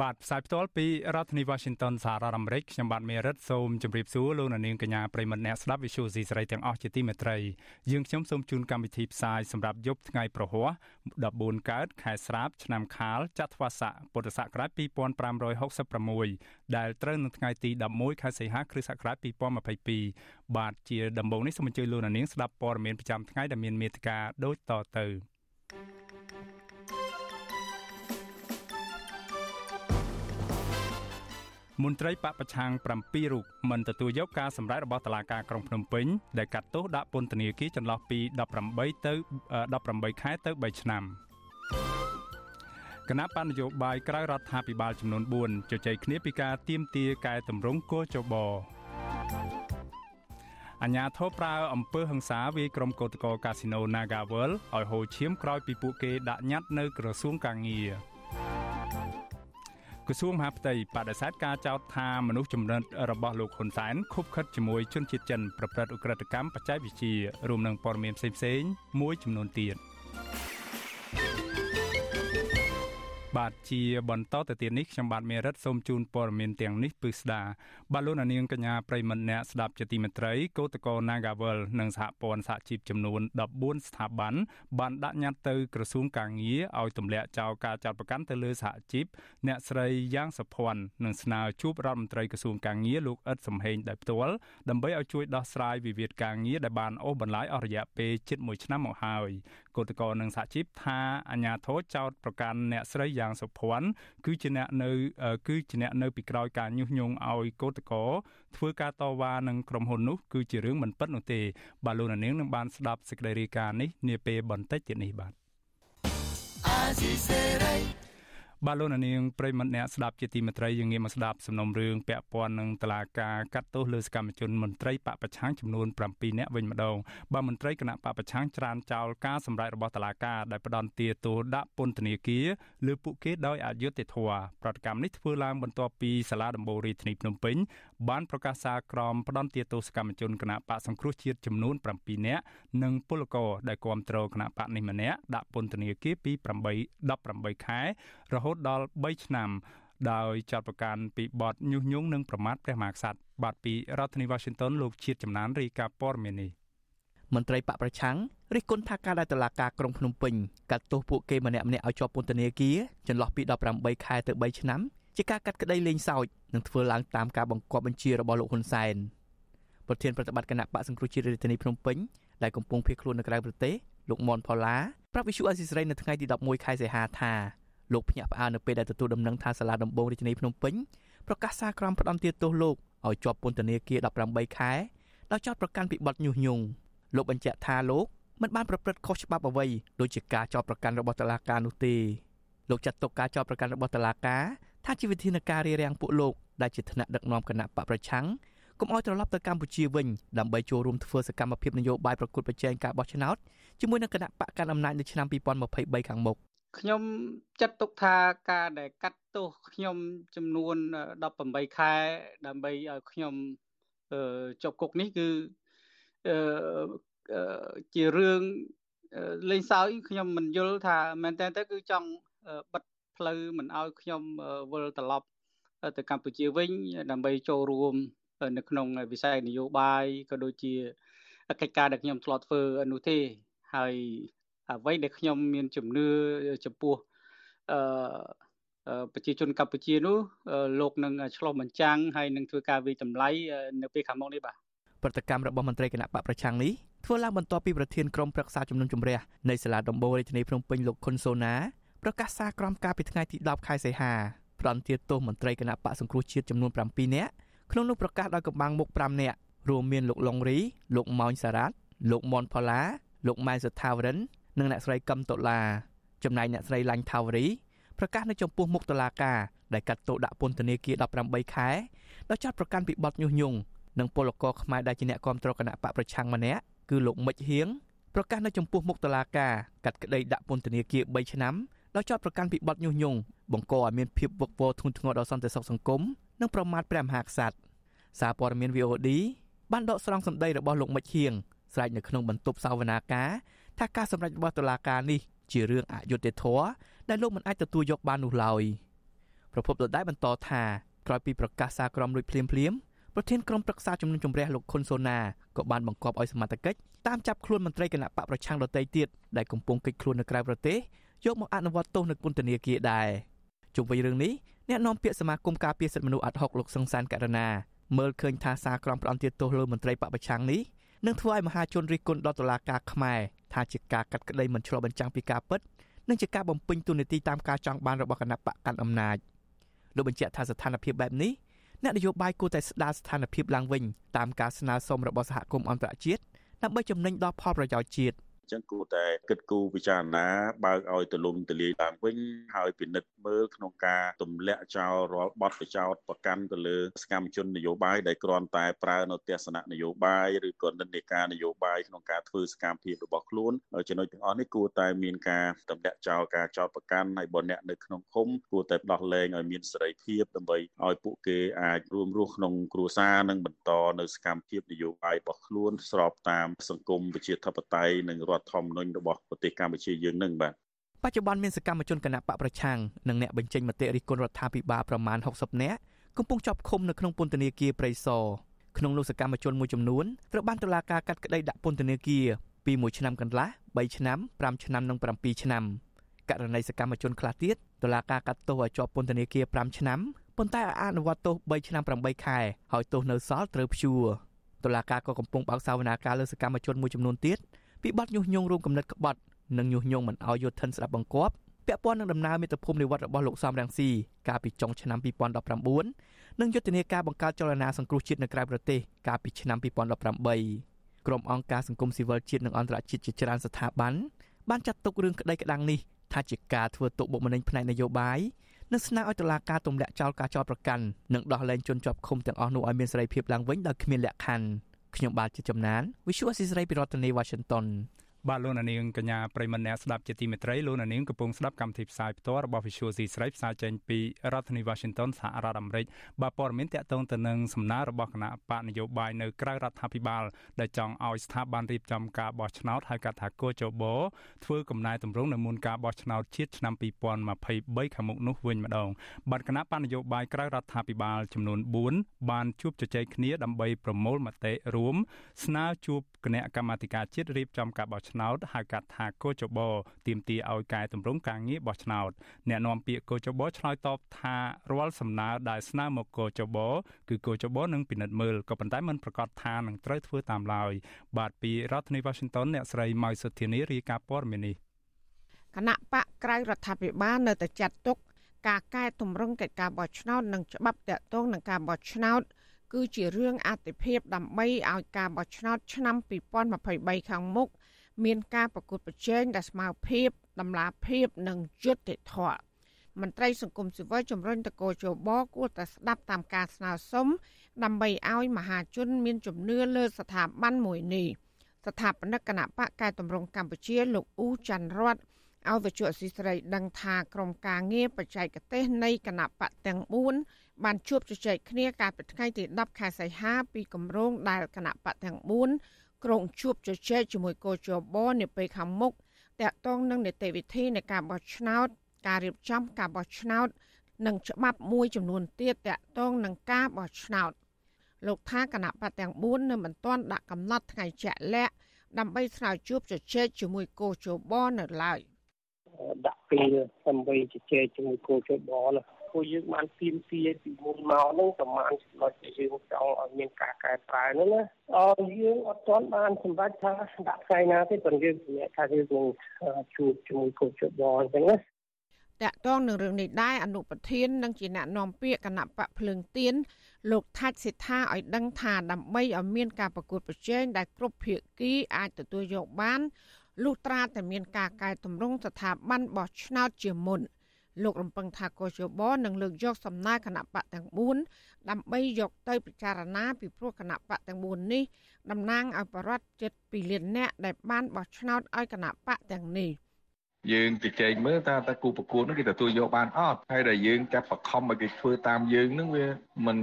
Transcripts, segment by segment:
បាទផ្សាយផ្ទាល់ពីរដ្ឋធានី Washington សហរដ្ឋអាមេរិកខ្ញុំបាទមេរិតសូមជម្រាបសួរលោកនាងកញ្ញាប្រិមត្តអ្នកស្ដាប់ Visual C សេរីទាំងអស់ជាទីមេត្រីយើងខ្ញុំសូមជូនកម្មវិធីផ្សាយសម្រាប់យប់ថ្ងៃប្រហ័ស14កើតខែស្រាប ឆ្នាំខាលចត្វាស័កពុទ្ធសករាជ2566ដែលត្រូវនៅថ្ងៃទី11ខែសីហាគ្រិស្តសករាជ2022បាទជាដំបូងនេះសូមអញ្ជើញលោកនាងស្ដាប់ព័ត៌មានប្រចាំថ្ងៃដែលមានមេត្តាដូចតទៅ មន្ត្រីបពប្រឆាំង7រូបមិនទទួលយកការសម្រេចរបស់តុលាការក្រុងភ្នំពេញដែលកាត់ទោសដាក់ពន្ធនាគារចន្លោះពី18ទៅ18ខែទៅ3ឆ្នាំគណៈបណ្ឌនយោបាយក្រៅរដ្ឋាភិបាលចំនួន4ជជែកគ្នាពីការទៀមទាកែតម្រង់គោចបអញ្ញាធិបប្រើអំពើហិង្សាវាយក្រុមកោតក្រកាស៊ីណូ Nagavel ឲ្យហូរឈាមក្រោយពីពួកគេដាក់ញត្តិនៅក្រសួងកាងារ ក្រសួងមហាផ្ទៃបដិសេធការចោទថាមនុស្សចំណិតរបស់លោកហ៊ុនសែនខុបខិតជាមួយជនជាតិចិនប្រព្រឹត្តឧក្រិដ្ឋកម្មបច្ចេកវិទ្យារួមនឹងព័ត៌មានផ្សេងៗមួយចំនួនទៀត។ បាទជាបន្តទៅទៀតនេះខ្ញុំបាទមេរិតសូមជូនព័ត៌មានទាំងនេះពឹស្ដាបាទលោកនាងកញ្ញាប្រិមត្តអ្នកស្ដាប់ជាទីមេត្រីកោតក្រ Nagavel និងសហព័ន្ធសហជីពចំនួន14ស្ថាប័នបានដាក់ញត្តិទៅក្រសួងកាងារឲ្យទម្លាក់ចោលការចាត់ប្រកាន់ទៅលើសហជីពអ្នកស្រីយ៉ាងសុភ័ណ្ឌនិងស្នើជួបរដ្ឋមន្ត្រីក្រសួងកាងារលោកអ៊ិតសំហេងដោយផ្ទាល់ដើម្បីឲ្យជួយដោះស្រាយវិវាទកាងារដែលបានអូសបន្លាយអស់រយៈពេលជិត1ឆ្នាំមកហើយ កោតក្រនិងសហជីពថាអាញាធរចោតប្រកាន់អ្នកស្រីយ៉ាងសុភ័ណ្ឌគឺជាអ្នកនៅគឺជាអ្នកនៅពីក្រោយការញុះញង់ឲ្យកោតក្រធ្វើការតវ៉ានឹងក្រុមហ៊ុននោះគឺជារឿងមិនពិតនោះទេបាទលោកនាងនឹងបានស្ដាប់សេចក្តីរាយការណ៍នេះនាពេលបន្តិចទៀតនេះបាទអាស៊ីសេរី បាទលោកនាងប្រិមត្តអ្នកស្ដាប់ជាទីមេត្រីយើងងាកមកស្ដាប់សំណុំរឿងពាក់ព័ន្ធនឹងតឡាការកាត់ទោសលើសកម្មជនមន្ត្រីបពប្រឆាំងចំនួន7នាក់វិញម្ដងបាទមន្ត្រីគណៈបពប្រឆាំងច្រានចោលការសម្ដែងរបស់តឡាការដែលផ្ដន់ទាទោសដាក់ពន្ធនាគារលើពួកគេដោយអយុត្តិធម៌ប្រតិកម្មនេះធ្វើឡើងបន្ទាប់ពីសាលាដំបូងរាជធានីភ្នំពេញ បានប្រកាសសារក្រមផ្ដន់ទាទោសកម្មជនគណៈបកសង្គ្រោះជាតិចំនួន7នាក់និងពលករដែលគ្រប់គ្រងគណៈបកនេះម្នាក់ដាក់ពន្ធនាគារពី8 18ខែ រហូតដល់3ឆ្នាំដោយចាត់ប្រកាសពីបទញុះញង់និងប្រមាថព្រះមហាក្សត្របាទពីរដ្ឋធានី Washington លោកជាតិចំណានរាយការណ៍ព័ត៌មាននេះមន្ត្រីបកប្រឆាំងរិះគន់ថាការដែលតុលាការក្រុងភ្នំពេញកាត់ទោសពួកគេម្នាក់ម្នាក់ឲ្យជាប់ពន្ធនាគារចន្លោះពី18ខែទៅ3ឆ្នាំ ជាការកាត់ក្តីលេងសើចនិងធ្វើឡើងតាមការបង្គាប់បញ្ជារបស់លោកហ៊ុនសែនប្រធានប្រតិបត្តិគណៈបកសង្គ្រោះជាតិរាជធានីភ្នំពេញដែលកំពុងភៀសខ្លួននៅក្រៅប្រទេសលោកមនផល្លាប្រាប់វិសុអេស៊ីសរ៉ៃនៅថ្ងៃទី11ខែសីហាថាលោកភ្ញាក់ផ្អើលនៅពេលដែលទទួលដំណឹងថាសាលាដំបងរាជធានីភ្នំពេញប្រកាសសារក្រមផ្ដន្ទាទោសលោកឲ្យជាប់ពន្ធនាគារ18ខែដោយចោទប្រកាន់ពីបទញុះញង់លោកបញ្ជាក់ថាលោកមិនបានប្រព្រឹត្តខុសច្បាប់អ្វីដូចជាការចោទប្រកាន់របស់តុលាការនោះទេលោកចាត់ទុកការចោទប្រកាន់របស់តុលាការ ថាជាវិធានការរារាំងពួកលោកដែលជាថ្នាក់ដឹកនាំគណៈបកប្រឆាំងកុំឲ្យត្រឡប់ទៅកម្ពុជាវិញដើម្បីចូលរួមធ្វើសកម្មភាពនយោបាយប្រកួតប្រជែងការបោះឆ្នោតជាមួយនឹងគណៈបកកណ្ដាលអំណាចនៅឆ្នាំ2023ខាងមុខខ្ញុំចាត់ទុកថាការដែលកាត់ទោសខ្ញុំចំនួន18ខែដើម្បីឲ្យខ្ញុំចុកគុកនេះគឺជារឿងលេងសើចខ្ញុំមិនយល់ថាមែនតើទៅគឺចង់បិទ ផ្លូវមិនឲ្យខ្ញុំវិលត្រឡប់ទៅកម្ពុជាវិញដើម្បីចូលរួមនៅក្នុងវិស័យនយោបាយក៏ដូចជាកិច្ចការដែលខ្ញុំធ្លាប់ធ្វើនោះទេហើយអ្វីដែលខ្ញុំមានជំនឿចំពោះអឺប្រជាជនកម្ពុជានោះលោកនឹងឆ្លុះបញ្ចាំងហើយនឹងធ្វើការវិតម្លៃនៅពេលខាងមុខនេះបាទប្រតិកម្មរបស់មន្ត្រីគណៈបកប្រឆាំងនេះធ្វើឡើងបន្ទាប់ពីប្រធានក្រុមប្រឹក្សាជំនុំជម្រះនៃសាលាដំបូងរាជធានីភ្នំពេញលោកខុនសូណា ប្រកាសសារក្រមការពីថ្ងៃទី10ខែសីហាផ្ដន្ទាទោសមន្ត្រីគណៈបកសង្គ្រោះជាតិចំនួន7នាក់ក្នុងនោះប្រកាសដោយកម្បាំងមុខ5នាក់រួមមានលោកឡុងរីលោកម៉ោញសារ៉ាត់លោកមនផល្លាលោកម៉ែនសថាវរិននិងអ្នកស្រីកឹមតុលាចំណែកអ្នកស្រីឡាញ់ថាវរីប្រកាសនៅចំពោះមុខតុលាការដែលកាត់ទោសដាក់ពន្ធនាគារ18ខែដោយចាត់ប្រកាន់ពីបទញុះញង់និងពលករខ្មែរដែលជាអ្នកគ្រប់គ្រងគណៈបកប្រឆាំងម្នាក់គឺលោកមិចហៀងប្រកាសនៅចំពោះមុខតុលាការកាត់ក្តីដាក់ពន្ធនាគារ3ឆ្នាំ ដោយចាត់ប្រកាន់ពីបទញុះញង់បង្កឲ្យមានភាពវឹកវរធ្ងន់ធ្ងរដល់សន្តិសុខសង្គមនិងប្រមាថព្រះមហាក្សត្រសារព័ត៌មាន VOD បានដកស្រង់សម្ដីរបស់លោកមិចហៀងស្រែកនៅក្នុងបន្ទប់សវនាការថាការសម្រេចរបស់តុលាការនេះជារឿងអយុត្តិធម៌ដែលលោកមិនអាចទទួលយកបាននោះឡើយប្រពន្ធដដែលបន្តថាក្រោយពីប្រកាសសារក្រមរួចភ្លាមភ្លាមប្រធានក្រុមប្រឹក្សាជំនុំជម្រះលោកខុនសូណាក៏បានបង្គាប់ឲ្យសមត្ថកិច្ចតាមចាប់ខ្លួនមន្ត្រីគណៈបកប្រឆាំងដទៃទៀតដែលកំពុងកិច្ចខ្លួននៅក្រៅប្រទេស យកមកអនុវត្តទោសនៅពន្ធនាគារដែរជុំវិញរឿងនេះអ្នកនាំពាក្យសមាគមការពារសិទ្ធិមនុស្សអាត់ហុកលោកសង្សានករណាមើលឃើញថាសារក្រមផ្ដន្ទាទោសលើមន្ត្រីបពប្រឆាំងនេះនឹងធ្វើឲ្យមហាជនរិះគន់ដល់តុលាការខ្មែរថាជាការកាត់ក្តីមិនឆ្លុះបញ្ចាំងពីការពិតនិងជាការបំពេញទូនាទីតាមការចង់បានរបស់គណៈបកកាន់អំណាចលោកបញ្ជាក់ថាស្ថានភាពបែបនេះអ្នកនយោបាយគួរតែស្ដារស្ថានភាពឡើងវិញតាមការស្នើសុំរបស់សហគមន៍អន្តរជាតិដើម្បីចំណេញដល់ផលប្រយោជន៍ជាតិ ចឹងគួរតែគិតគូរពិចារណាបើកឲ្យទលំទលាយឡើងវិញហើយពិនិត្យមើលក្នុងការទម្លាក់ចោលរាល់បទចោតប្រកាន់ទៅលើសកម្មជននយោបាយដែលគ្រាន់តែប្រើនៅទស្សនៈនយោបាយឬក៏និន្នាការនយោបាយក្នុងការធ្វើសកម្មភាពរបស់ខ្លួនចំណុចទាំងអស់នេះគួរតែមានការទម្លាក់ចោលការចោតប្រកាន់ហើយបើអ្នកនៅក្នុងឃុំគួរតែដោះលែងឲ្យមានសេរីភាពដើម្បីឲ្យពួកគេអាចរួមរស់ក្នុងគ្រួសារនិងបន្តនៅសកម្មភាពនយោបាយរបស់ខ្លួនស្របតាមសង្គមប្រជាធិបតេយ្យនិងរដ្ឋធម្មនុញ្ញរបស់ប្រទេសកម្ពុជាយើងនឹងបាទបច្ចុប្បន្នមានសកម្មជនគណៈបកប្រឆាំងនិងអ្នកបញ្ចេញមតិរិះគន់រដ្ឋាភិបាលប្រមាណ60នាក់កំពុងជាប់ឃុំនៅក្នុងពន្ធនាគារព្រៃសរក្នុងនោះសកម្មជនមួយចំនួនត្រូវបានតុលាការកាត់ក្តីដាក់ពន្ធនាគារពី1ឆ្នាំកន្លះ3ឆ្នាំ5ឆ្នាំនិង7ឆ្នាំករណីសកម្មជនខ្លះទៀតតុលាការកាត់ទោសឲ្យជាប់ពន្ធនាគារ5ឆ្នាំប៉ុន្តែឲ្យអនុវត្តទោស3ឆ្នាំ8ខែហើយទោសនៅសល់ត្រូវព្យួរតុលាការក៏កំពុងបើកសវនាការលើសកម្មជនមួយចំនួនទៀត ពីបទញុះញង់រួមកំណត់ក្បត់និងញុះញង់មិនឲ្យយុទ្ធិនស្ដាប់បង្គាប់ពាក់ព័ន្ធនឹងដំណើរមាតុភូមិនិវត្តរបស់លោកសំរងស៊ីកាលពីចុងឆ្នាំ2019និងយុទ្ធនាការបង្កើតចលនាសង្គ្រោះជាតិនៅក្រៅប្រទេសកាលពីឆ្នាំ2018ក្រុមអង្គការសង្គមស៊ីវិលជាតិនិងអន្តរជាតិជាច្រើនស្ថាប័នបានចាត់ទុករឿងក្តីក្តាំងនេះថាជាការធ្វើទុកបុកម្នេញផ្នែកនយោបាយនិងស្នើឲ្យតុលាការទម្លាក់ចោលការចោទប្រកាន់និងដោះលែងជនជាប់ឃុំទាំងអស់នោះឲ្យមានសេរីភាពឡើងវិញដោយគ្មានលក្ខខណ្ឌ ខ្ញុំបាទជាចំណាន Visual Assisray ពីរដ្ឋធានី Washington បាទលោកនាងកញ្ញាប្រិមនៈស្ដាប់ជាទីមេត្រីលោកនាងកំពុងស្ដាប់កម្មវិធីផ្សាយផ្ទាល់របស់ Visual C ស្រីផ្សាយចេញពីរដ្ឋធានី Washington សហរដ្ឋអាមេរិកបាទព័ត៌មានតកតងទៅនឹងសំណើរបស់គណៈបកនយោបាយនៅក្រៅរដ្ឋាភិបាលដែលចង់ឲ្យស្ថាប័នរៀបចំការបោះឆ្នោតហៅកាត់ថាកោជបធ្វើកំណែតម្រង់នៅមុនការបោះឆ្នោតជាតិឆ្នាំ2023ខាងមុខនោះវិញម្ដងបាទគណៈបកនយោបាយក្រៅរដ្ឋាភិបាលចំនួន4បានជួបជជែកគ្នាដើម្បីប្រមូលមតិរួមស្នើជួបគណៈកម្មាធិការជាតិរៀបចំការបោះឆ្នោតហៅកាត់ថាកោចបទាមទារឲ្យកែតម្រង់ការងារបោះឆ្នោតអ្នកនាំពាក្យកោចបឆ្លើយតបថារាល់សំណើដែលស្នើមកកោចបគឺកោចបនឹងពិនិត្យមើលក៏ប៉ុន្តែមិនប្រកាសថានឹងត្រូវធ្វើតាមឡើយបាទពីរដ្ឋធានី Washington អ្នកស្រីម៉ៅសុធានីរាយការណ៍ព័ត៌មាននេះគណៈបកក្រៅរដ្ឋាភិបាលនៅតែចាត់ទុកការកែតម្រង់កិច្ចការបោះឆ្នោតនិងច្បាប់តាក់ទងនឹងការបោះឆ្នោតគឺជារឿងអតិភិបដើម្បីឲ្យការបោះឆ្នោតឆ្នាំ2023ខាងមុខ មានការប្រកួតប្រជែងដែលស្មើភាពតម្លាភាពនិងយុត្តិធម៌មន្ត្រីសង្គមស៊ីវិលជំរុញតកោជបគួរតែស្ដាប់តាមការស្នើសុំដើម្បីឲ្យមហាជនមានជំនឿលើស្ថាប័នមួយនេះស្ថាបនិកគណៈបកកែតម្រង់កម្ពុជាលោកអ៊ូច័ន្ទរតឲ្យវិជ្ជាអសីស្រីដឹងថាក្រុមការងារបច្ចេកទេសនៃគណៈបកទាំង4បានជួបជជែកគ្នាកាលពីថ្ងៃទី10ខែសីហាពីគម្រោងដែលគណៈបកទាំង4 ក្រុងជួបជជែកជាមួយកោជបនាពេលខាងមុខតាក់ទងនឹងនីតិវិធីនៃការបោះឆ្នោត ការរៀបចំការបោះឆ្នោត និងច្បាប់មួយចំនួនទៀតតាក់ទងនឹងការបោះឆ្នោតលោកថាគណៈបកទាំង4នៅមិនទាន់ដាក់កំណត់ថ្ងៃជាក់លាក់ដើម្បីស្នើជួបជជែកជាមួយកោជបនៅឡើយដាក់ពេលដើម្បីជជែកជាមួយគូជបណា ពួកយើងបានទៀមទាពីមុនមកហ្នឹងប្រហែលចំណុចដែលយើងចង់ឲ្យមានការកែប្រែហ្នឹងណាអឺយើងអត់ទាន់បានសម្រេចថាដាក់ថ្ងៃណាទេប៉ុន្តែយើងសម្រេចថាយើងនឹងជួបជាមួយគូជបអញ្ចឹងណាតកតងនឹងរឿងនេះដែរអនុប្រធាននិងជាអ្នកនាំពាក្យគណៈបកភ្លើងទៀនលោកថាច់សិដ្ឋាឲ្យដឹងថាដើម្បីឲ្យមានការប្រកួតប្រជែងដែលគ្រប់ភាគីអាចទទួលយកបានលុះត្រាតែមានការកែតម្រង់ស្ថាប័នបោះឆ្នោតជាមុន លោករំពឹងថាកោជបនឹងលើកយកសំណើគណៈបកទាំង4ដើម្បីយកទៅពិចារណាពីព្រោះគណៈបកទាំង4នេះតំណាងឲ្យបរិវត្តចិត្ត2លាននាក់ដែលបានបោះឆ្នោតឲ្យគណៈបកទាំងនេះ។ យើងជជែកមើលតើតើគូប្រកួតនោះគេទទួលយកបានអត់ហើយដែលយើងចាប់បខំឲ្យគេធ្វើតាមយើងនឹងវាមិន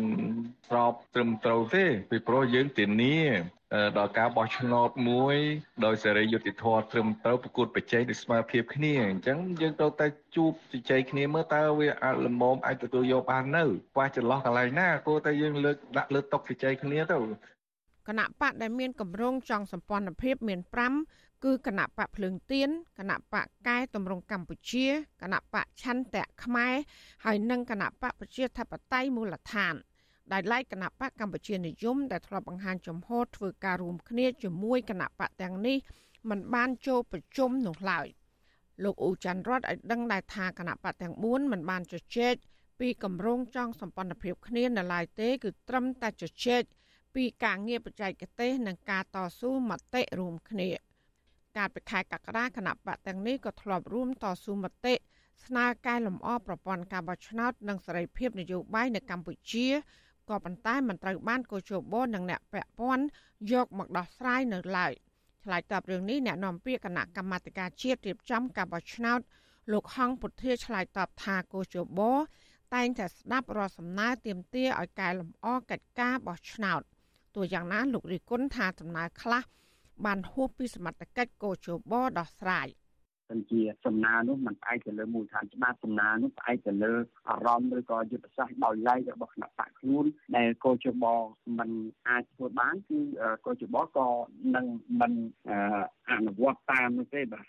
ស្របត្រឹមត្រូវទេពីព្រោះយើងធានាដល់ការបោះឆ្នោតមួយដោយសេរីយុត្តិធម៌ត្រឹមត្រូវប្រកួតប្រជែងដោយស្មើភាពគ្នាអញ្ចឹងយើងត្រូវតែជួបជជែកគ្នាមើលតើវាអាចលំមអាចទទួលយកបាននៅខ្វះចន្លោះកន្លែងណាគួរតែយើងលើកដាក់លើតុជជែកគ្នាទៅគណៈបកដែលមានកម្រងចង់សម្ព័ន្ធភាពមាន5 គឺគណៈបកភ្លើងទៀនគណៈបកកែតម្រង់កម្ពុជាគណៈបកឆន្ទៈខ្មែរហើយនិងគណៈបកប្រជាធិបតេយ្យមូលដ្ឋានដែលឡែកគណៈបកកម្ពុជានិយមដែលធ្លាប់បង្ហាញចំហធ្វើការរួមគ្នាជាមួយគណៈបកទាំងនេះมันបានចូលប្រជុំនោះឡើយលោកអ៊ូច័ន្ទរតឲ្យដឹងដែរថាគណៈបកទាំង4มันបានជជែកពីគម្រោងចង់សម្ព័ន្ធភាពគ្នានៅឡើយទេគឺត្រឹមតែជជែកពីការងារបច្ចេកទេសនិងការតស៊ូមតិរួមគ្នា កាលពីខែកក្កដាគណៈបកទាំងនេះក៏ធ្លាប់រួមតស៊ូមតិស្នើកែលម្អប្រព័ន្ធការបោះឆ្នោតនិងសេរីភាពនយោបាយនៅកម្ពុជាក៏ប៉ុន្តែមិនត្រូវបានកោជបនិងអ្នកពាក់ព័ន្ធយកមកដោះស្រាយនៅឡើយឆ្លើយតបរឿងនេះអ្នកនាំពាក្យគណៈកម្មាធិការជាតិរៀបចំការបោះឆ្នោតលោកហងពុធាឆ្លើយតបថាកោជបតែងតែស្ដាប់រាល់សំណើទាមទារឲ្យកែលម្អកិច្ចការបោះឆ្នោតទោះយ៉ាងណាលោករិគុណថាដំណើរខ្លះ បានហួសពីសមត្ថកិច្ចកោជបដោះស្រាយសិនជាសំណើនោះมันផ្អែកទៅលើមូលដ្ឋានច្បាប់សំណើនោះផ្អែកទៅលើអារម្មណ៍ឬក៏យុទ្ធសាស្ត្រដោយឡែករបស់គណៈបកខ្លួនដែលកោជបมันអាចធ្វើបានគឺកោជបក៏នឹងមិនអនុវត្តតាមនោះទេបាទ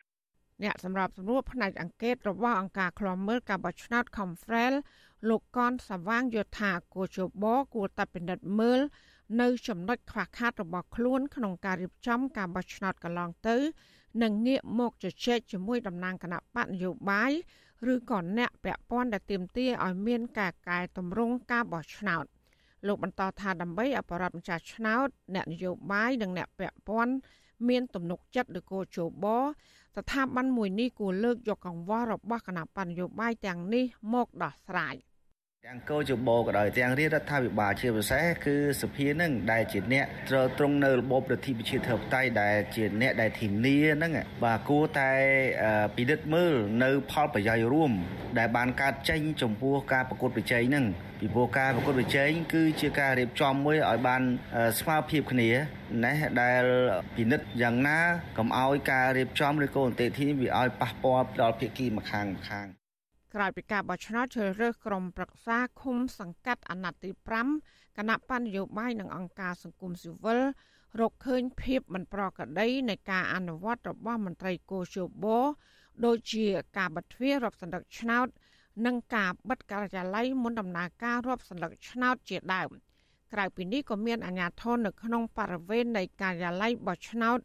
អ្នកសម្របសម្រួលផ្នែកអង្កេតរបស់អង្គការឃ្លាំមើលការបោះឆ្នោត Confrel លោកកនសវាងយល់ថាកោជបគួរតែពិនិត្យមើល នៅចំណុចខ្វះខាតរបស់ខ្លួនក្នុងការរៀបចំការបោះឆ្នោតកន្លងទៅនិងងាកមកជជែកជាមួយតំណាងគណៈបកនយោបាយឬក៏អ្នកពាក់ព័ន្ធដែលទាមទារឲ្យមានការកែតម្រង់ការបោះឆ្នោតលោកបន្តថាដើម្បីអបរដ្ឋម្ចាស់ឆ្នោតអ្នកនយោបាយនិងអ្នកពាក់ព័ន្ធមានទំនុកចិត្តលើគោជបស្ថាប័នមួយនេះគួរលើកយកកង្វល់របស់គណៈបញ្ញយោបាយទាំងនេះមកដោះស្រាយ។ ទាំងកោជបក៏ដោយទាំងរាជរដ្ឋាភិបាលជាពិសេសគឺសភានឹងដែលជាអ្នកត្រួតត្រងនៅរបបរដ្ឋាភិបាលធិបតេយ្យដែលជាអ្នកដែលធានាហ្នឹងបាទគួរតែពិនិត្យមើលនៅផលប្រយោជន៍រួម ដែលបានកើតចេញចំពោះការប្រកួតប្រជែងហ្នឹងពីព្រោះការប្រកួតប្រជែងគឺជាការរៀបចំមួយឲ្យបានស្មើភាពគ្នាណាដែលពិនិត្យយ៉ាងណាកុំឲ្យការរៀបចំឬក៏អន្តេធីវាឲ្យប៉ះពាល់ដល់ភាគីម្ខាងម្ខាង ក្រោយពីការបោះឆ្នោតជ្រើសរើសក្រុមប្រឹក្សាឃុំសង្កាត់អាណត្តិទី5គណៈបញ្ញយោបាយនិងអង្គការសង្គមស៊ីវិលរកឃើញភាពមិនប្រក្រតីនៃការអនុវត្តរបស់មន្ត្រីកោជបដូចជាការបិទទ្វាររាប់សន្លឹកឆ្នោត និងការបិទការិយាល័យមុនដំណើរការរាប់សន្លឹកឆ្នោតជាដើមក្រៅពីនេះក៏មានអាជ្ញាធរនៅក្នុងបរិវេណនៃការិយាល័យបោះឆ្នោត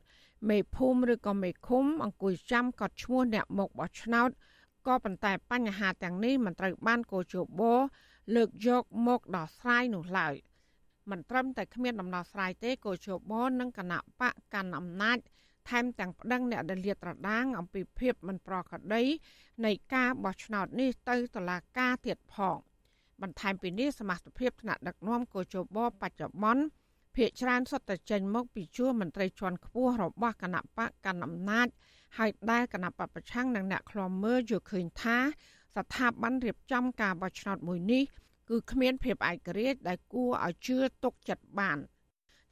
មេភូមិឬក៏មេឃុំអង្គុយចាំកត់ឈ្មោះអ្នកមកបោះឆ្នោត ក៏ប៉ុន្តែបញ្ហាទាំងនេះមិនត្រូវបានកោជបលើកយកមកដោះស្រាយនោះឡើយមិនត្រឹមតែគ្មានដំណោះស្រាយទេកោជបនិងគណៈបកកាន់អំណាចថែមទាំងប្តឹងអ្នកដែលលាតត្រដាងអំពីភាពមិនប្រក្រតីនៃការបោះឆ្នោតនេះទៅតុលាការទៀតផងបន្ថែមពីនេះសមាជិកភាពថ្នាក់ដឹកនាំកោជបបច្ចុប្បន្នភាកច្រើនសុទ្ធតែចេញមកពីជួរមន្ត្រីជាន់ខ្ពស់របស់គណៈបកកាន់អំណាច ហើយដែលគណៈបពប្រឆាំងនិងអ្នកខ្លំមើលយល់ឃើញថា ស្ថាប័នរៀបចំការបោះឆ្នោតមួយនេះគឺគ្មានភាពឯករាជ្យដែលគួរឲ្យជឿទុកចិត្តបាន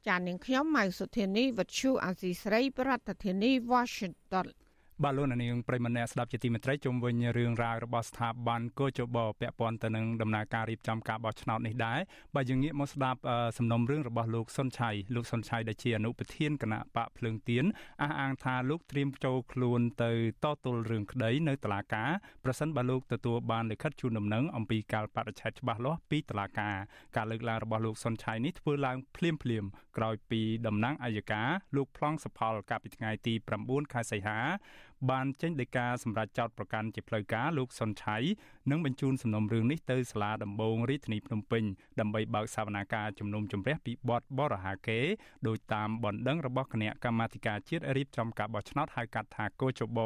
ចាននាងខ្ញុំម៉ៅសុធានីវັດឈូអាស៊ីស្រី ប្រធានាធិបតី Washington បាទលោកនាងប្រិមនៈស្ដាប់ជាទីមេត្រីជុំវិញរឿងរ៉ាវរបស់ស្ថាប័នកោជបពាក់ព័ន្ធទៅនឹងដំណើរការរៀបចំការបោះឆ្នោតនេះដែរបាទយើងងាកមកស្ដាប់សំណុំរឿងរបស់លោកសុនឆៃលោកសុនឆៃដែលជាអនុប្រធានគណៈបកភ្លើងទៀនអះអាងថាលោកត្រៀមចូលខ្លួនទៅតទល់រឿងក្តីនៅតុលាការប្រសិនបើលោកទទួលបានលិខិតជូនដំណឹងអំពីការបដិឆេទច្បាស់លាស់ពីតុលាការការលើកឡើងរបស់លោកសុនឆៃនេះធ្វើឡើងភ្លាមភ្លាមក្រោយពីតំណាងអัยការលោកប្លង់សផលកាលពីថ្ងៃទី9ខែសីហា បានចេញដីកាសម្រាប់ចោតប្រកាន់ជាផ្លូវការលោកសុនឆៃនិងបញ្ជូនសំណុំរឿងនេះទៅសាលាដំបងរាជធានីភ្នំពេញដើម្បីបើកសវនាការជំនុំជម្រះពីបទបរហាកេដោយតាមបណ្ដឹងរបស់គណៈកម្មាធិការជាតិរៀបចំការបោះឆ្នោតហៅកាត់ថាកោជប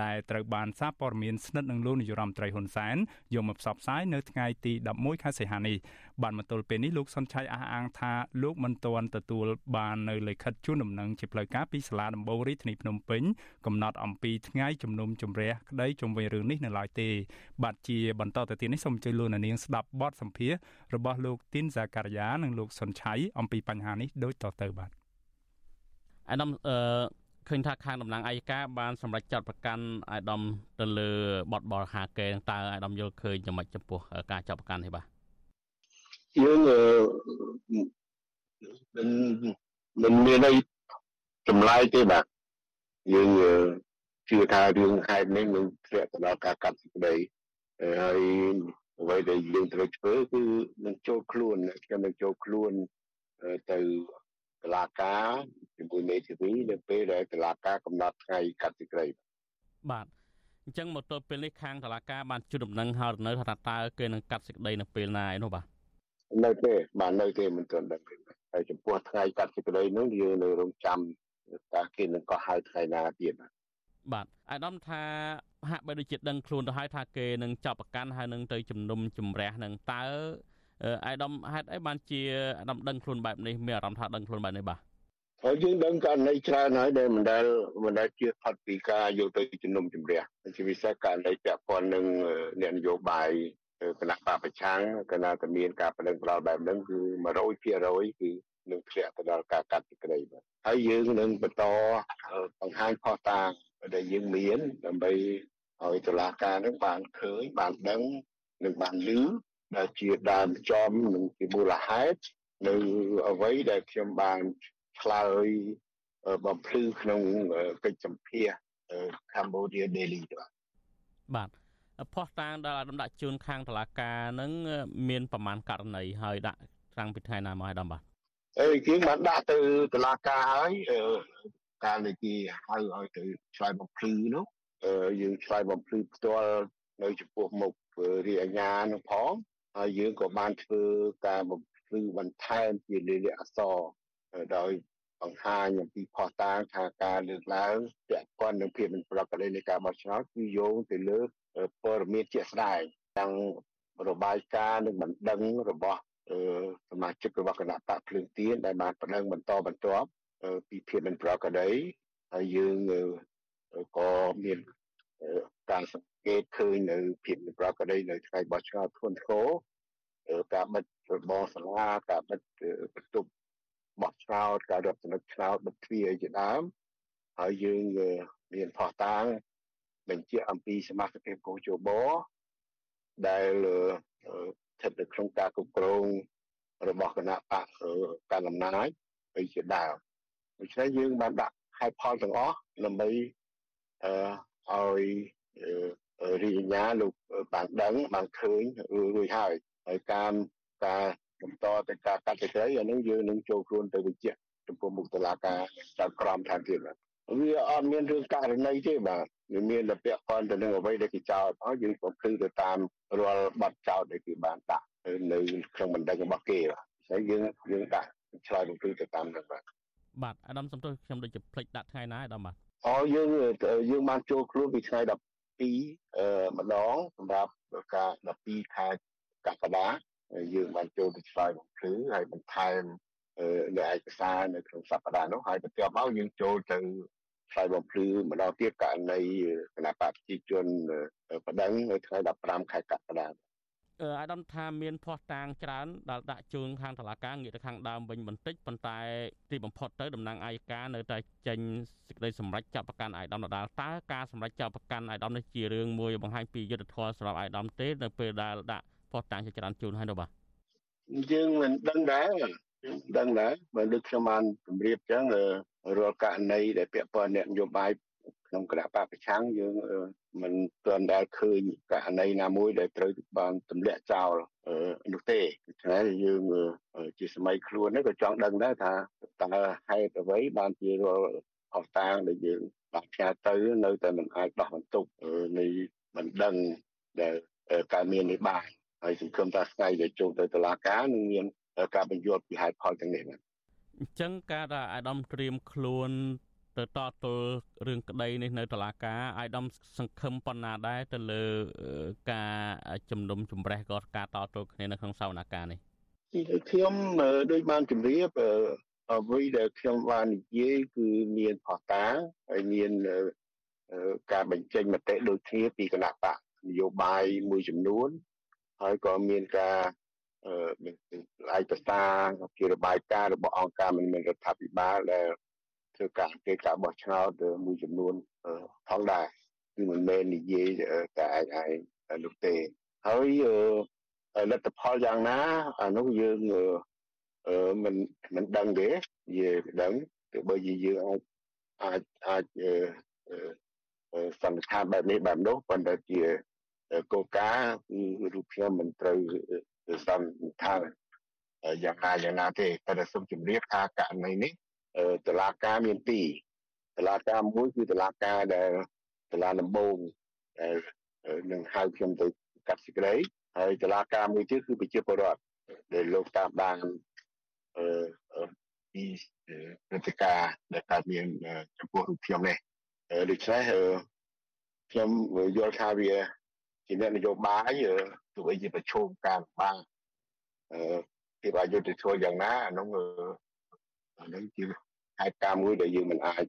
ដែលត្រូវបានសារព័ត៌មានស្និទ្ធនឹងលោកនាយរដ្ឋមន្ត្រីហ៊ុនសែនយកមកផ្សព្វផ្សាយនៅថ្ងៃទី11ខែសីហានេះបានមកទល់ពេលនេះលោកសុនឆៃអះអាងថាលោកមិនទាន់ទទួលបាននៅលិខិតជូនដំណឹងជាផ្លូវការពីសាលាដំបងរាជធានីភ្នំពេញកំណត់អំពីថ្ងៃជំនុំជម្រះក្តីជុំវិញរឿងនេះនៅឡើយទេបាទជាបន្តទៅទៀតនេះសូមអញ្ជើញលោកនាងស្ដាប់បទសម្ភាសរបស់លោកទីនសាការីយ៉ានិងលោកសុនឆៃអំពីបញ្ហានេះដូចតទៅបាទអាដាមអឺឃើញថាខាងតំណាងអัยការបានសម្រេចចាត់ប្រកាន់អាដាមទៅលើបទបរហាកេតើអាដាមយល់ឃើញយ៉ាងម៉េចចំពោះការចាត់ប្រកាន់នេះបាទ យើងមិនមិនមានអីចម្លែកទេបាទយើងជឿថារឿងហេតុនេះនឹងធ្លាក់ទៅដល់ការកាត់សេចក្តីហើយអ្វីដែលយើងត្រូវធ្វើគឺនឹងចូលខ្លួនខ្ញុំនឹងចូលខ្លួនទៅតឡាការជាមួយមេធាវីនៅពេលដែលតឡាការកំណត់ថ្ងៃកាត់សេចក្តីបាទអញ្ចឹងមកទល់ពេលនេះខាងតឡាការបានជួបដំណឹងហើយនៅថាតើគេនឹងកាត់សេចក្តីនៅពេលណាឯនោះបាទ នៅទេបាននៅទេមិនទាន់ដឹងទេហើយចំពោះថ្ងៃកាត់សេចក្តីនោះយើងនៅរងចាំតើគេនឹងក៏ហៅថ្ងៃណាទៀតបាទបាទអាដាមថាហាក់បីដូចជាដឹងខ្លួនទៅហើយថាគេនឹងចាប់ប្រកាន់ហើយនឹងទៅជំនុំជម្រះនឹងតើអាដាមហេតុអីបានជាអាដាមដឹងខ្លួនបែបនេះមានអារម្មណ៍ថាដឹងខ្លួនបែបនេះបាទហើយយើងដឹងករណីច្រើនហើយដែលមិនដែលមិនដែលជាផុតពីការយកទៅជំនុំជម្រះជាពិសេសករណីពាក់ព័ន្ធនឹងអ្នកនយោបាយ គណៈបកប្រឆាំងគណៈតែមានការបដិងផ្ដាល់បែបហ្នឹងគឺ100%គឺនឹងធ្លាក់ទៅដល់ការកាត់សេចក្តីបាទហើយយើងនឹងបន្តបង្ហាញផុសតាងដែលយើងមានដើម្បីឲ្យតុលាការនឹងបានឃើញបានដឹងនិងបានឮដែលជាដើមចំនិងជាមូលហេតុនៅអ្វីដែលខ្ញុំបានឆ្លើយបំភ្លឺក្នុងកិច្ចសម្ភាស Cambodia Daily បាទបាទ ផោះតាងដែលអាដាមដាក់ជូនខាងតឡាការនឹងមានប្រមាណករណីហើយដាក់ខាងពីថ្ងៃណាមកអាដាមបាទអេជាងបានដាក់ទៅតឡាការហើយការនៃគេហៅឲ្យទៅឆ្លើយបំភ្លឺនោះយើងឆ្លើយបំភ្លឺផ្ទាល់នៅចំពោះមុខរាជអាជ្ញានឹងផងហើយយើងក៏បានធ្វើការបំភ្លឺបន្ថែមជាលិលាអសរដោយបង្ហាញអំពីផុសតាងថាការលើកឡើងពាក់ព័ន្ធនឹងភាពមិនប្រក្រតីនៃការបោះឆ្នោតគឺយោងទៅលើ ព័ត៌មានជាក់ស្ដែងទាំងរបាយការណ៍និងបណ្ដឹងរបស់សមាជិករបស់គណៈបកភ្លើងទៀនដែលបានបណ្ដឹងបន្តបន្ទាប់ពីភាពមិនប្រក្រតីហើយយើងក៏មានការសង្កេតឃើញនៅភាពមិនប្រក្រតីនៅថ្ងៃបោះឆ្នោតធ្ងន់ធ្ងរការបិទរបរសាលាការបិទបន្ទប់បោះឆ្នោតការរាប់ចំណុចឆ្នោតបិទទ្វារជាដើមហើយយើងមានផុសតាង បញ្ជាក់អំពីសមាជិកកោជបដែលស្ថិតនៅក្នុងការគ្រប់គ្រងរបស់គណៈបកកណ្ដាលអំណាចហើយជាដើមដូច្នេះយើងបានដាក់ហេតុផលទាំងអស់ដើម្បីអឺឲ្យរាជអាជ្ញាលោកបានដឹងបានឃើញរួចហើយហើយការការបន្តទៅការកាត់សេចក្តីអានឹងយើងនឹងចូលខ្លួនទៅវិជ្ជាចំពោះមុខតុលាការតាមក្រមថែមទៀតបាទ វាអត់មានរឿងករណីទេបាទវាមានតែពាក់ព័ន្ធទៅនឹងអ្វីដែលគេចោទហើយយើងក៏គឺទៅតាមរាល់បទចោទដែលគេបានដាក់នៅក្នុងបណ្ដឹងរបស់គេហើយយើងយើងដាក់ឆ្លើយបំភ្លឺទៅតាមនោះបាទបាទអាដាមសំទោសខ្ញុំដូចជាភ្លេចដាក់ថ្ងៃណាអាដាមបាទអូយើងយើងបានចូលខ្លួនពីថ្ងៃ12អឺម្ដងសម្រាប់ការ12ខែកក្កដាយើងបានចូលទៅឆ្លើយបំភ្លឺហើយបន្ថែម នៅឯកសារនៅក្នុងសប្តាហ៍នោះហើយបន្ទាប់មកយើងចូលទៅឆ្លើយបំភ្លឺម្ដងទៀតករណីគណៈបព្វជិជនបដិងនៅថ្ងៃ15ខែកក្កដាអាដាមថាមានភ័ស្តុតាងច្រើនដែលដាក់ជូនខាងតុលាការងាកទៅខាងដើមវិញបន្តិចប៉ុន្តែទីបំផុតទៅតំណាងអាយកានៅតែចេញសេចក្តីសម្រេចចាប់ប្រកាន់អាយដាមដដាលតើការសម្រេចចាប់ប្រកាន់អាយដាមនេះជារឿងមួយបង្ហាញពីយុទ្ធធម៌សម្រាប់អាយដាមទេនៅពេលដែលដាក់ភ័ស្តុតាងជាច្រើនជូនហើយនោះបាទយើងមិនដឹងដែរ ដឹងដែរបើដូចខ្ញុំបានជម្រាបចឹងរាល់ករណីដែលពាក់ព័ន្ធអ្នកនយោបាយក្នុងគណៈបកប្រឆាំងយើងមិនទាន់ដែលឃើញករណីណាមួយដែលត្រូវបានទម្លាក់ចោលនោះទេដូច្នេះយើងជាសម័យខ្លួននេះក៏ចង់ដឹងដែរថាតើហេតុអ្វីបានជារាល់អស់តាងដែលយើងបានផ្ញើទៅនៅតែមិនអាចដោះបន្ទុកនៃមិនដឹងដែលការមាននេះបានហើយសង្ឃឹមថាថ្ងៃដែលចូលទៅតុលាការនឹងមាន ការបញ្យល់ពីហេតុផលទាំងនេះណាអញ្ចឹងការដែលអាដាមត្រៀមខ្លួនទៅតទល់រឿងក្តីនេះនៅតុលាការអាយដាមសង្ឃឹមប៉ុណ្ណាដែរទៅលើការជំនុំជម្រះក៏ការតទល់គ្នានៅក្នុងសវនកម្មនេះខ្ញុំដូចបានជម្រាបអ្វីដែលខ្ញុំបាននិយាយគឺមានផុសតាងហើយមានការបញ្ចេញមតិដូចគ្នាពីគណៈបកនយោបាយមួយចំនួនហើយក៏មានការអឺ ឯកសារជារបាយការណ៍របស់អង្គការមិនមែនរដ្ឋាភិបាលដែលធ្វើការអង្កេតការបោះឆ្នោតមួយចំនួនផងដែរគឺមិនមែននិយាយតែឯងឯងនោះទេហើយលទ្ធផលយ៉ាងណាអានោះយើងអឺមិនមិនដឹងទេនិយាយដឹងទោះបីជាយើងអាចអាចអាចសន្និដ្ឋានបែបនេះបែបនោះប៉ុន្តែជាកលការគឺរូបខ្ញុំមិនត្រូវ សន្និដ្ឋានយ៉ាងណាយ៉ាងណាទេតែសូមជម្រាបថាករណីនេះតឡាការមានពីរតឡាការមួយគឺតឡាការដែលតឡាដំបងដែលនឹងហៅខ្ញុំទៅកាត់សេចក្តីហើយតឡាការមួយទៀតគឺប្រជាពលរដ្ឋដែលលោកតាមដានអឺពីព្រឹត្តិការណ៍ដែលកើតមានចំពោះរូបខ្ញុំនេះដូច្នេះខ្ញុំយល់ថាវាជាអ្នកនយោបាយ ទោះបីជាប្រឈមការបាំងអឺពីអយុធធម៌យ៉ាងណាអានោះអានោះជាហេតុការណ៍មួយដែលយើងមិនអាច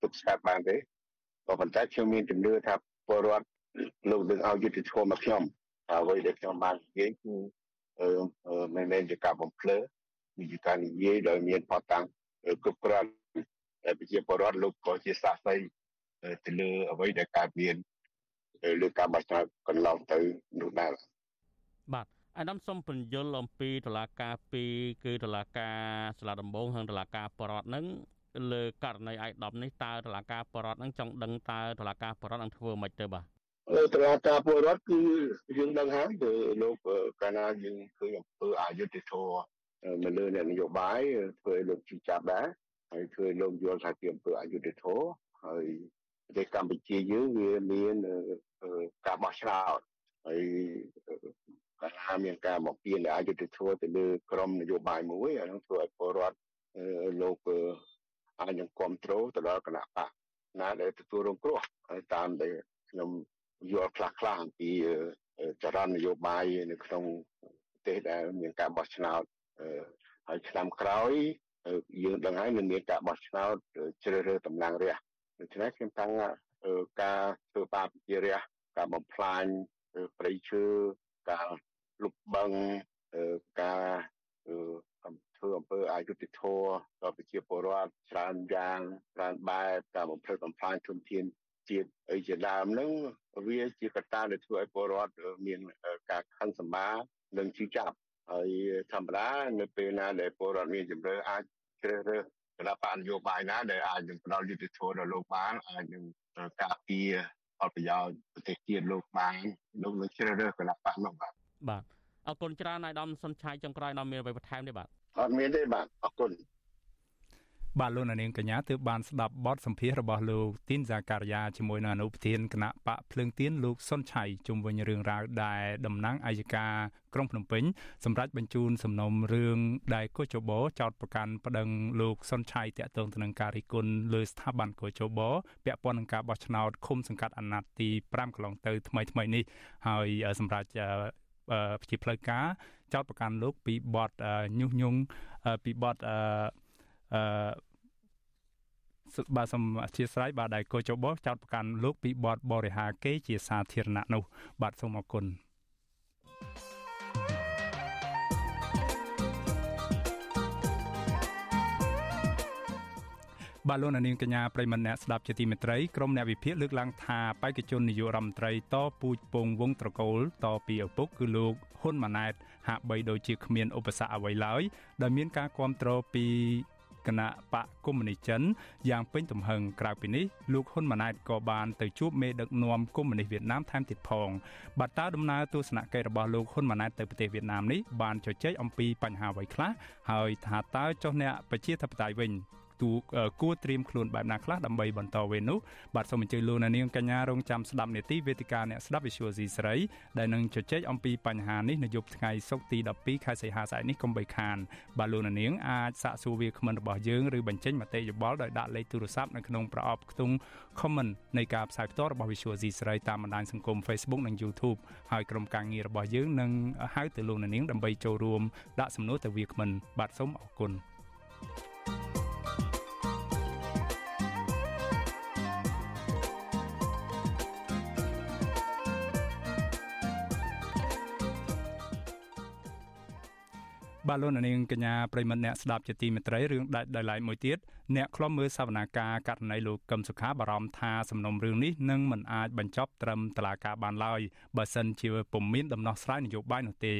ទប់ស្កាត់បានទេក៏ប៉ុន្តែខ្ញុំមានជំនឿថាពលរដ្ឋលោកនឹងឲ្យយុទ្ធធម៌មកខ្ញុំអ្វីដែលខ្ញុំបាននិយាយគឺមិនមែនជាការបំភ្លឺគឺជាការនិយាយដោយមានផតាំងគ្រប់គ្រាន់តែប្រជាពលរដ្ឋលោកក៏ជាសាស័យទៅលើអ្វីដែលកើតមាន លើការបោះឆ្នោតកន្លងទៅនោះដែរបាទអាដាមសុំពន្យល់អំពីតឡាការពីរគឺតឡាការស្លាដំបងហើយតឡាការបរដ្ឋនឹងលើករណីអាយ10នេះតើតឡាការបរដ្ឋនឹងចង់ដឹងតើតឡាការបរដ្ឋនឹងធ្វើមិនទៅបាទតឡាការពលរដ្ឋគឺយើងដឹងហើយគឺលោកកាលណាយើងឃើញអំពើអយុត្តិធម៌នៅលើអ្នកនយោបាយធ្វើឲ្យលោកជិះចាប់ដែរហើយធ្វើឲ្យលោកយល់ថាជាអំពើអយុត្តិធម៌ហើយប្រទេសកម្ពុជាយើងវាមាន ការបោះឆ្នោតហើយកាលណាមានការបំពេញអយុត្តិធម៌ទៅលើក្រមនយោបាយមួយអានោះធ្វើឲ្យពលរដ្ឋលោកអាចនឹងគ្រប់គ្រងទៅដល់គណៈបកណាដែលទទួលរងគ្រោះហើយតាមដែលខ្ញុំយល់ខ្លះខ្លះអំពីចរន្តនយោបាយនៅក្នុងប្រទេសដែលមានការបោះឆ្នោតហើយឆ្នាំក្រោយយើងដឹងហើយនឹងមានការបោះឆ្នោតជ្រើសរើសតំណាងរាស្ត្រដូច្នេះខ្ញុំតាំង ការធ្វើបាបជារះការបំផ្លាញព្រៃឈើការលុបបង្កការធ្វើអំពើអយុត្តិធម៌ដល់ប្រជាពលរដ្ឋច្រើនយ៉ាងច្រើនបែបការបំផ្លិចបំផ្លាញធនធានជាតិអីជាដើមហ្នឹងវាជាកត្តាដែលធ្វើឲ្យពលរដ្ឋមានការខឹងសម្បានិងជឿចាប់ហើយធម្មតានៅពេលណាដែលពលរដ្ឋមានជំរឿអាចជ្រើសរើស គណៈបកនយោបាយណាដែលអាចនឹងផ្ដល់យុទ្ធធម៌ដល់លោកបានអាចនឹងការពារផលប្រយោជន៍ប្រទេសជាតិលោកបានលោកនឹងជ្រើសរើសគណៈបកនោះបាទបាទអរគុណច្រើនអាយដាមសុនឆៃចុងក្រោយនាំមានអ្វីបន្ថែមទេបាទអត់មានទេបាទអរគុណ បាទលោកនាងកញ្ញាទើបបានស្ដាប់បទសម្ភាសរបស់លោកទីនសាការីយ៉ាជាមួយនឹងអនុប្រធានគណៈបកភ្លើងទៀនលោកសុនឆៃជុំវិញរឿងរ៉ាវដែលតំណាងអัยការក្រុងភ្នំពេញសម្រាប់បញ្ជូនសំណុំរឿងដែលកោចបោចោតប្រកាន់ប្តឹងលោកសុនឆៃតាក់ទងទៅនឹងការរិះគន់លើស្ថាប័នកោចបោពាក់ព័ន្ធនឹងការបោះឆ្នោតឃុំសង្កាត់អាណត្តិទី5កន្លងទៅថ្មីថ្មីនេះហើយសម្រាប់ជាផ្លូវការចោតប្រកាន់លោកពីបទញុះញង់ពីបទអឺ បាទសូមអធិស្ឋានបាទដែលកោចបោចោតប្រកាន់លោកពីបទបរិហាគេជាសាធារណៈនោះ បាទសូមអរគុណបាទលោកនាងកញ្ញាប្រិមមអ្នកស្ដាប់ជាទីមេត្រីក្រុមអ្នកវិភាគលើកឡើងថាបេក្ខជននាយករដ្ឋមន្ត្រីតពូជពងវងត្រកូលតពីឪពុកគឺលោកហ៊ុនម៉ាណែតហាក់បីដូចជាគ្មានឧបសគ្គអ្វីឡើយដែលមានការគ្រប់គ្រងពី គណៈបកកុម្មុយនីសចិនយ៉ាងពេញទំហឹងក្រៅពីនេះលោកហ៊ុនម៉ាណែតក៏បានទៅជួបមេដឹកនាំកុម្មុយនីសវៀតណាមថែមទៀតផងបាទតើដំណើរទស្សនកិច្ចរបស់លោកហ៊ុនម៉ាណែតទៅប្រទេសវៀតណាមនេះបានជជែកអំពីបញ្ហាអ្វីខ្លះហើយថាតើចុះអ្នកប្រជាធិបតេយ្យវិញ ទូគួរត្រៀមខ្លួនបែបណាខ្លះដើម្បីបន្តវេននោះបាទសូមអញ្ជើញលោកនាងកញ្ញារងចាំស្ដាប់នេតិវេទិកាអ្នកស្ដាប់ Visual C ស្រីដែលនឹងជជែកអំពីបញ្ហានេះនៅយប់ថ្ងៃសុក្រទី12ខែសីហាស្អែកនេះកុំបីខានបាទលោកនាងអាចសាកសួរវាគ្មិនរបស់យើងឬបញ្ចេញមតិយោបល់ដោយដាក់លេខទូរស័ព្ទនៅក្នុងប្រអប់ខ្ទង់ comment នៃការផ្សាយផ្ទាល់របស់ Visual C ស្រីតាមបណ្ដាញសង្គម Facebook និង YouTube ហើយក្រុមការងាររបស់យើងនឹងហៅទៅលោកនាងដើម្បីចូលរួមដាក់សំណួរទៅវាគ្មិនបាទសូមអរគុណ thank you បាទលោកនាងកញ្ញាប្រិមត្តអ្នកស្ដាប់ជាទីមេត្រីរឿងដាច់ដោយឡែកមួយទៀតអ្នកខ្លំមើលសវនាការករណីលោកកឹមសុខាបារម្ភថាសំណុំរឿងនេះនឹងមិនអាចបញ្ចប់ត្រឹមតុលាការបានឡើយបើសិនជាពុំមានដំណោះស្រាយនយោបាយនោះទេ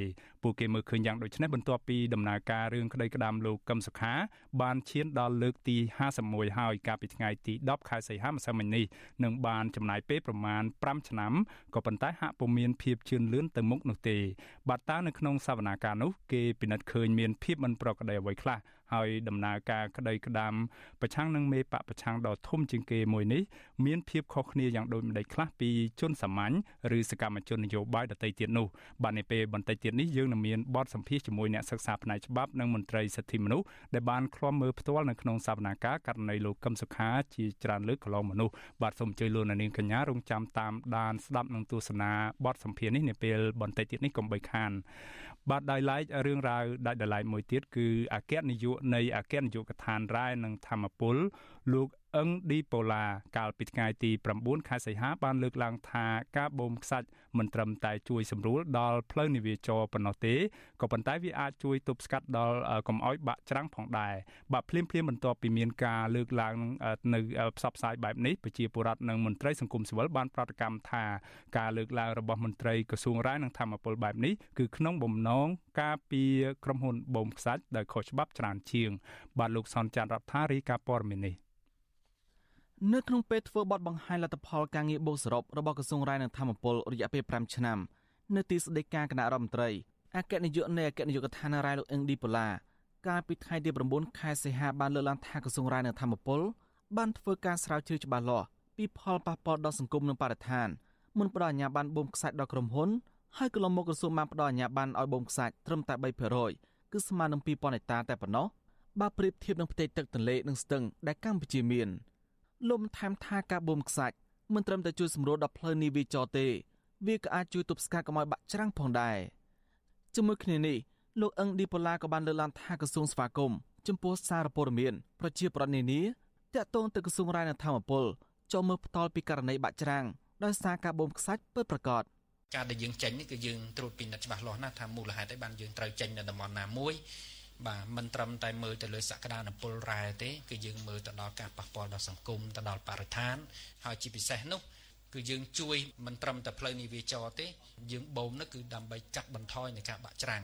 ពួកគេមើលឃើញយ៉ាងដូចនេះបន្ទាប់ពីដំណើរការរឿងក្តីក្តាមលោកកឹមសុខា បានឈានដល់លើកទី51ហើយកាលពីថ្ងៃទី10ខែសីហាម្សិលមិញនេះនឹងបានចំណាយពេលប្រមាណ5ឆ្នាំក៏ប៉ុន្តែហាក់ពុំមានភាពជឿនលឿនទៅមុខនោះទេបាទតើនៅក្នុងសវនាការនោះគេពិនិត្យឃើញមានភាពមិនប្រក្រតីអ្វីខ្លះ ហើយដំណើរការក្តីក្តាមប្រឆាំងនឹងមេបកប្រឆាំងដ៏ធំជាងគេមួយនេះមានភាពខុសគ្នាយ៉ាងដូចម្តេចខ្លះពីជនសាមញ្ញឬសកម្មជននយោបាយដទៃទៀតនោះបាទនៅពេលបន្តិចទៀតនេះយើងនឹងមានបទសម្ភាសជាមួយអ្នកសិក្សាផ្នែកច្បាប់និងមន្ត្រីសិទ្ធិមនុស្សដែលបានឃ្លាំមើលផ្ទាល់នៅក្នុងសវនាការករណីលោកកឹមសុខាជាច្រើនលើកកន្លងមនុស្សបាទសូមអញ្ជើញលោកនាងកញ្ញារងចាំតាមដានស្ដាប់និងទស្សនាបទសម្ភាសនេះនៅពេលបន្តិចទៀតនេះកុំបីខានបាទដោយឡែករឿងរ៉ាវដាច់ដោយឡែកមួយទៀតគឺអគ្គនាយកនៃអគ្គនាយកដ្ឋានរ៉ែនិងធម្មពល លោកអឹងឌីប៉ូឡាកាលពីថ្ងៃទី9ខែសីហាបានលើកឡើងថាការបូមខ្សាច់មិនត្រឹមតែជួយសម្រួលដល់ផ្លូវនាវាចរប៉ុណ្ណោះទេក៏ប៉ុន្តែវាអាចជួយទប់ស្កាត់ដល់កុំឲ្យបាក់ច្រាំងផងដែរបាទភ្លាមភ្លាមបន្ទាប់ពីមានការលើកឡើងនៅផ្សព្វផ្សាយបែបនេះប្រជាពលរដ្ឋនិងមន្ត្រីសង្គមស៊ីវិលបានប្រតិកម្មថាការលើកឡើងរបស់មន្ត្រីក្រសួងរាយនិងធម្មពលបែបនេះគឺក្នុងបំណងការពីក្រុមហ៊ុនបូមខ្សាច់ដោយខុសច្បាប់ច្រើនជាង បាទលោកសនច័ន្ទរដ្ឋារីកាព័រមាន នេះនៅក្នុងពេលធ្វើបទបង្ហាញលទ្ធផលការងារបូកសរុបរបស់ក្រសួងរាយនឹងធម្មពលរយៈពេល5ឆ្នាំនៅទីស្តីការគណៈរដ្ឋមន្ត្រីអគ្គនាយកនៃអគ្គនាយកដ្ឋានរាយលោកអឹងឌីប៉ូឡាកាលពីថ្ងៃទី9ខែសីហាបានលើកឡើងថាក្រសួងរាយនឹងធម្មពលបានធ្វើការស្រាវជ្រាវច្បាស់លាស់ពីផលប៉ះពាល់ដល់សង្គមនិងបរិស្ថានមុនផ្ដល់អាជ្ញាប័ណ្ណបូមខ្សាច់ដល់ក្រុមហ៊ុនហើយកន្លងមកក្រសួងបានផ្ដល់អាជ្ញាប័ណ្ណឲ្យបូមខ្សាច់ត្រឹមតែ3%គឺស្មើនឹង2000ហិកតាតែប៉ុណ្ណោះបើប្រៀបធៀបនឹងផ្ទៃទឹកទន្លេនិងស្ទឹងដែលកម្ពុជាមាន។ លោកថែមថាការបូមខ្សាច់មិនត្រឹមតែជួយសម្រួលដល់ផ្លូវនាវាចរទេ វាក៏អាចជួយទប់ស្កាត់កុំឲ្យបាក់ច្រាំងផងដែរជាមួយគ្នានេះលោកអឹងឌីប៉ូឡាក៏បានលើកឡើងថាក្រសួងស្វាគមន៍ចំពោះសារព័ត៌មានប្រជាប្រដ្ឋនានាតាក់ទងទៅក្រសួងរាយនឹងធម្មពលចូលមើលផ្ទាល់ពីករណីបាក់ច្រាំងដោយសារការបូមខ្សាច់ពិតប្រាកដការដែលយើងចេញនេះគឺយើងត្រួតពិនិត្យច្បាស់លាស់ណាស់ថាមូលហេតុអីបានយើងត្រូវចេញនៅតំបន់ណាមួយ បាទមិនត្រឹមតែមើលទៅលើសក្តានុពលរ៉ែទេគឺយើងមើលទៅដល់ការប៉ះពាល់ដល់សង្គមទៅដល់បរិស្ថានហើយជាពិសេសនោះគឺយើងជួយមិនត្រឹមតែផ្លូវនាវាចរទេ យើងបូមនោះគឺដើម្បីកាត់បន្ថយនៃការបាក់ច្រាំង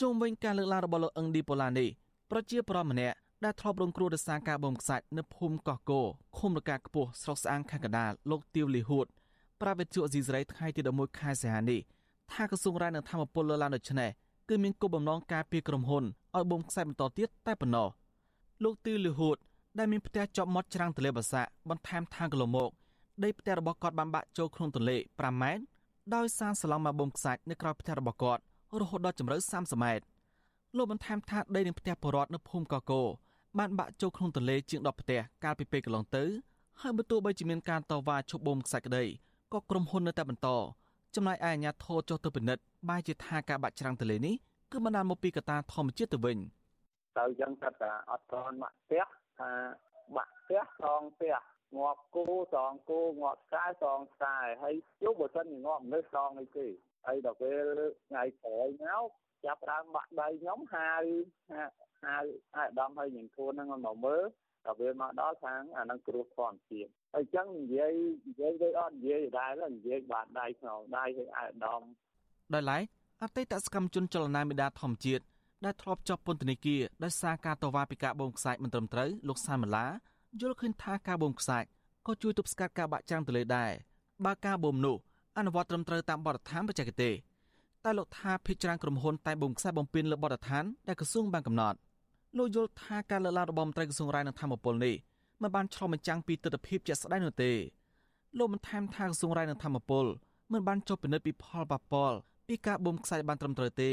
ជុំវិញការលើកឡើងរបស់លោកអឹងឌីប៉ូឡានេះប្រជាប្រដ្ឋម្នាក់ដែលធ្លាប់រងគ្រោះដោយសារការបូមខ្សាច់នៅភូមិកោះគោឃុំរកាខ្ពស់ស្រុកស្អាងខេត្តកណ្ដាលលោកទៀវលីហួតប្រាវិទ្យុអេស៊ីសរ៉ៃថ្ងៃទី11ខែសីហានេះថាក្រសួងរាយនឹងធម្មពលលើកឡើងដូចនេះ គឺមានគោលបំណងការពារក្រុមហ៊ុនឲ្យបូមខ្សែបន្តទៀតតែប៉ុណ្ណោះលោកទីលឺហួតដែលមានផ្ទះជាប់មាត់ច្រាំងទន្លេបាសាក់បន្ថែមថាកន្លងមកដីផ្ទះរបស់គាត់បានបាក់ចូលក្នុងទន្លេ5ម៉ែត្រដោយសារសឡងមកបូមខ្សាច់នៅក្រោយផ្ទះរបស់គាត់រហូតដល់ជម្រៅ30ម៉ែត្រលោកបន្ថែមថាដីនឹងផ្ទះបរតនៅភូមិកកោបានបាក់ចូលក្នុងទន្លេជាង10ផ្ទះកាលពីពេលកន្លងទៅហើយបើទោះបីជាមានការតវ៉ាឈប់បូមខ្សាច់ក្តីក៏ក្រុមហ៊ុននៅតែបន្តចំណែកឯអាជ្ញាធរចុះទៅពិនិត្យ បែរជាថាការបាក់ច្រាំងទន្លេនេះគឺបណ្ដាលមកពីកត្តាធម្មជាតិទៅវិញទៅចឹងគាត់ថាអត់ទាន់បាក់ផ្ទះថាបាក់ផ្ទះសងផ្ទះងាប់គោសងគោងាប់ខ្សែសងខ្សែហើយជុះបើសិនជាងាប់មនុស្សសងអីទេហើយដល់ពេលថ្ងៃក្រោយមកចាប់ដើមបាក់ដៃខ្ញុំហៅហៅអាដាមហើយញញធួនហ្នឹងមកមើលដល់ពេលមកដល់ខាងអានឹងគ្រោះធម្មជាតិហើយចឹងនិយាយនិយាយទៅអត់និយាយដែរនិយាយបាត់ដៃក្នុងដៃឲ្យអាដាម ដោយឡែកអតីតសកម្មជនចលនាមេដាធម្មជាតិដែលធ្លាប់ជាប់ពន្ធនាគារដោយសារការតវ៉ាពីការបូមខ្សាច់មិនត្រឹមត្រូវលោកសាមឡាយល់ឃើញថាការបូមខ្សាច់ក៏ជួយទប់ស្កាត់ការបាក់ច្រាំងទន្លេដែរបើការបូមនោះអនុវត្តត្រឹមត្រូវតាមបទដ្ឋានបច្ចេកទេសតែលោកថាភិជាច្រើនក្រុមហ៊ុនតែបូមខ្សែបំពេញលើបទដ្ឋានដែលក្រសួងបានកំណត់លោកយល់ថាការលើកឡើងរបស់មន្ត្រីក្រសួងរាយនឹងធម្មពលនេះមិនបានឆ្លុះបញ្ចាំងពីទស្សនវិជ្ជាជាក់ស្ដែងនោះទេលោកបានថែមថាក្រសួងរាយនឹងធម្មពលមិនបានចុះពិនិត្យពីផលប៉ះពាល់ ពីការបូមខ្សាច់បានត្រឹមត្រូវទេ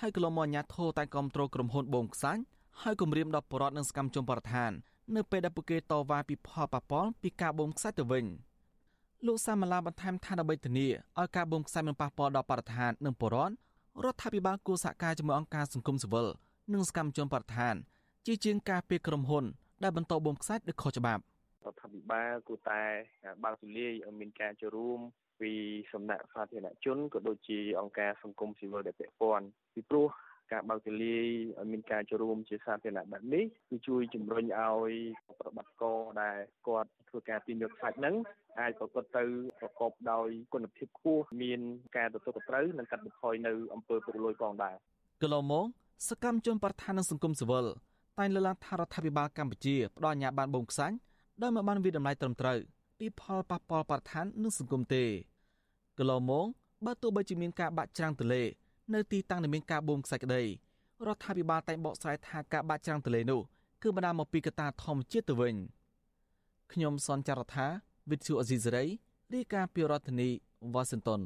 ហើយកន្លងមកអាជ្ញាធរតែគ្រប់គ្រងក្រុមហ៊ុនបូមខ្សាច់ហើយគម្រាមដល់បរិវត្តនិងសកម្មជនបរិស្ថាននៅពេលដែលពួកគេតវ៉ាពីផលប៉ះពាល់ពីការបូមខ្សាច់ទៅវិញលោកសាមាឡាបន្ថែមថាដើម្បីធានាឲ្យការបូមខ្សាច់មិនប៉ះពាល់ដល់បរិស្ថាននិងបរិវត្តរដ្ឋាភិបាលគួរសហការជាមួយអង្គការសង្គមស៊ីវិលនិងសកម្មជនបរិស្ថាន ជាជាងការពីក្រុមហ៊ុន ដែលបន្តបូមខ្សាច់ដោយខុសច្បាប់រដ្ឋាភិបាលគួរតែបើកទូលាយឲ្យមានការចូលរួម ពីសំណាក់សាធារណជនក៏ដូចជាអង្គការសង្គមស៊ីវិលដែលពាក់ព័ន្ធពីព្រោះការបើកទូលាយឲ្យមានការចូលរួមជាសាធារណៈបែបនេះគឺជួយជំរុញឲ្យប្រតិបត្តិការដែលគាត់ធ្វើការទាញយកខ្សាច់ហ្នឹងអាចប្រព្រឹត្តទៅប្រកបដោយគុណភាពខ្ពស់មានការទទួលខុសត្រូវនិងកាត់បន្ថយនៅអំពើពុករលួយផងដែរកន្លងមកសកម្មជនប្រធាននឹងសង្គមស៊ីវិលតែងលើកឡើងថារដ្ឋាភិបាលកម្ពុជាផ្ដល់អាជ្ញាប័ណ្ណបូមខ្សាច់ដោយមិនបានវិតម្លៃត្រឹមត្រូវ ពីផលប៉ះពាល់បរិស្ថាននិងសង្គមទេកន្លងមកបើទោះបីជាមានការបាក់ច្រាំងទលេនៅទីតាំងដែលមានការបូមខ្សាច់ក្តីរដ្ឋាភិបាលតែងបកស្រាយថាការបាក់ច្រាំងទលេនោះគឺបណ្ដាលមកពីកត្តាធម្មជាតិទៅវិញខ្ញុំសនចាររថាវិទ្យុអេស៊ីសេរីរាយការណ៍ពីរដ្ឋធានីវ៉ាស៊ីនតោន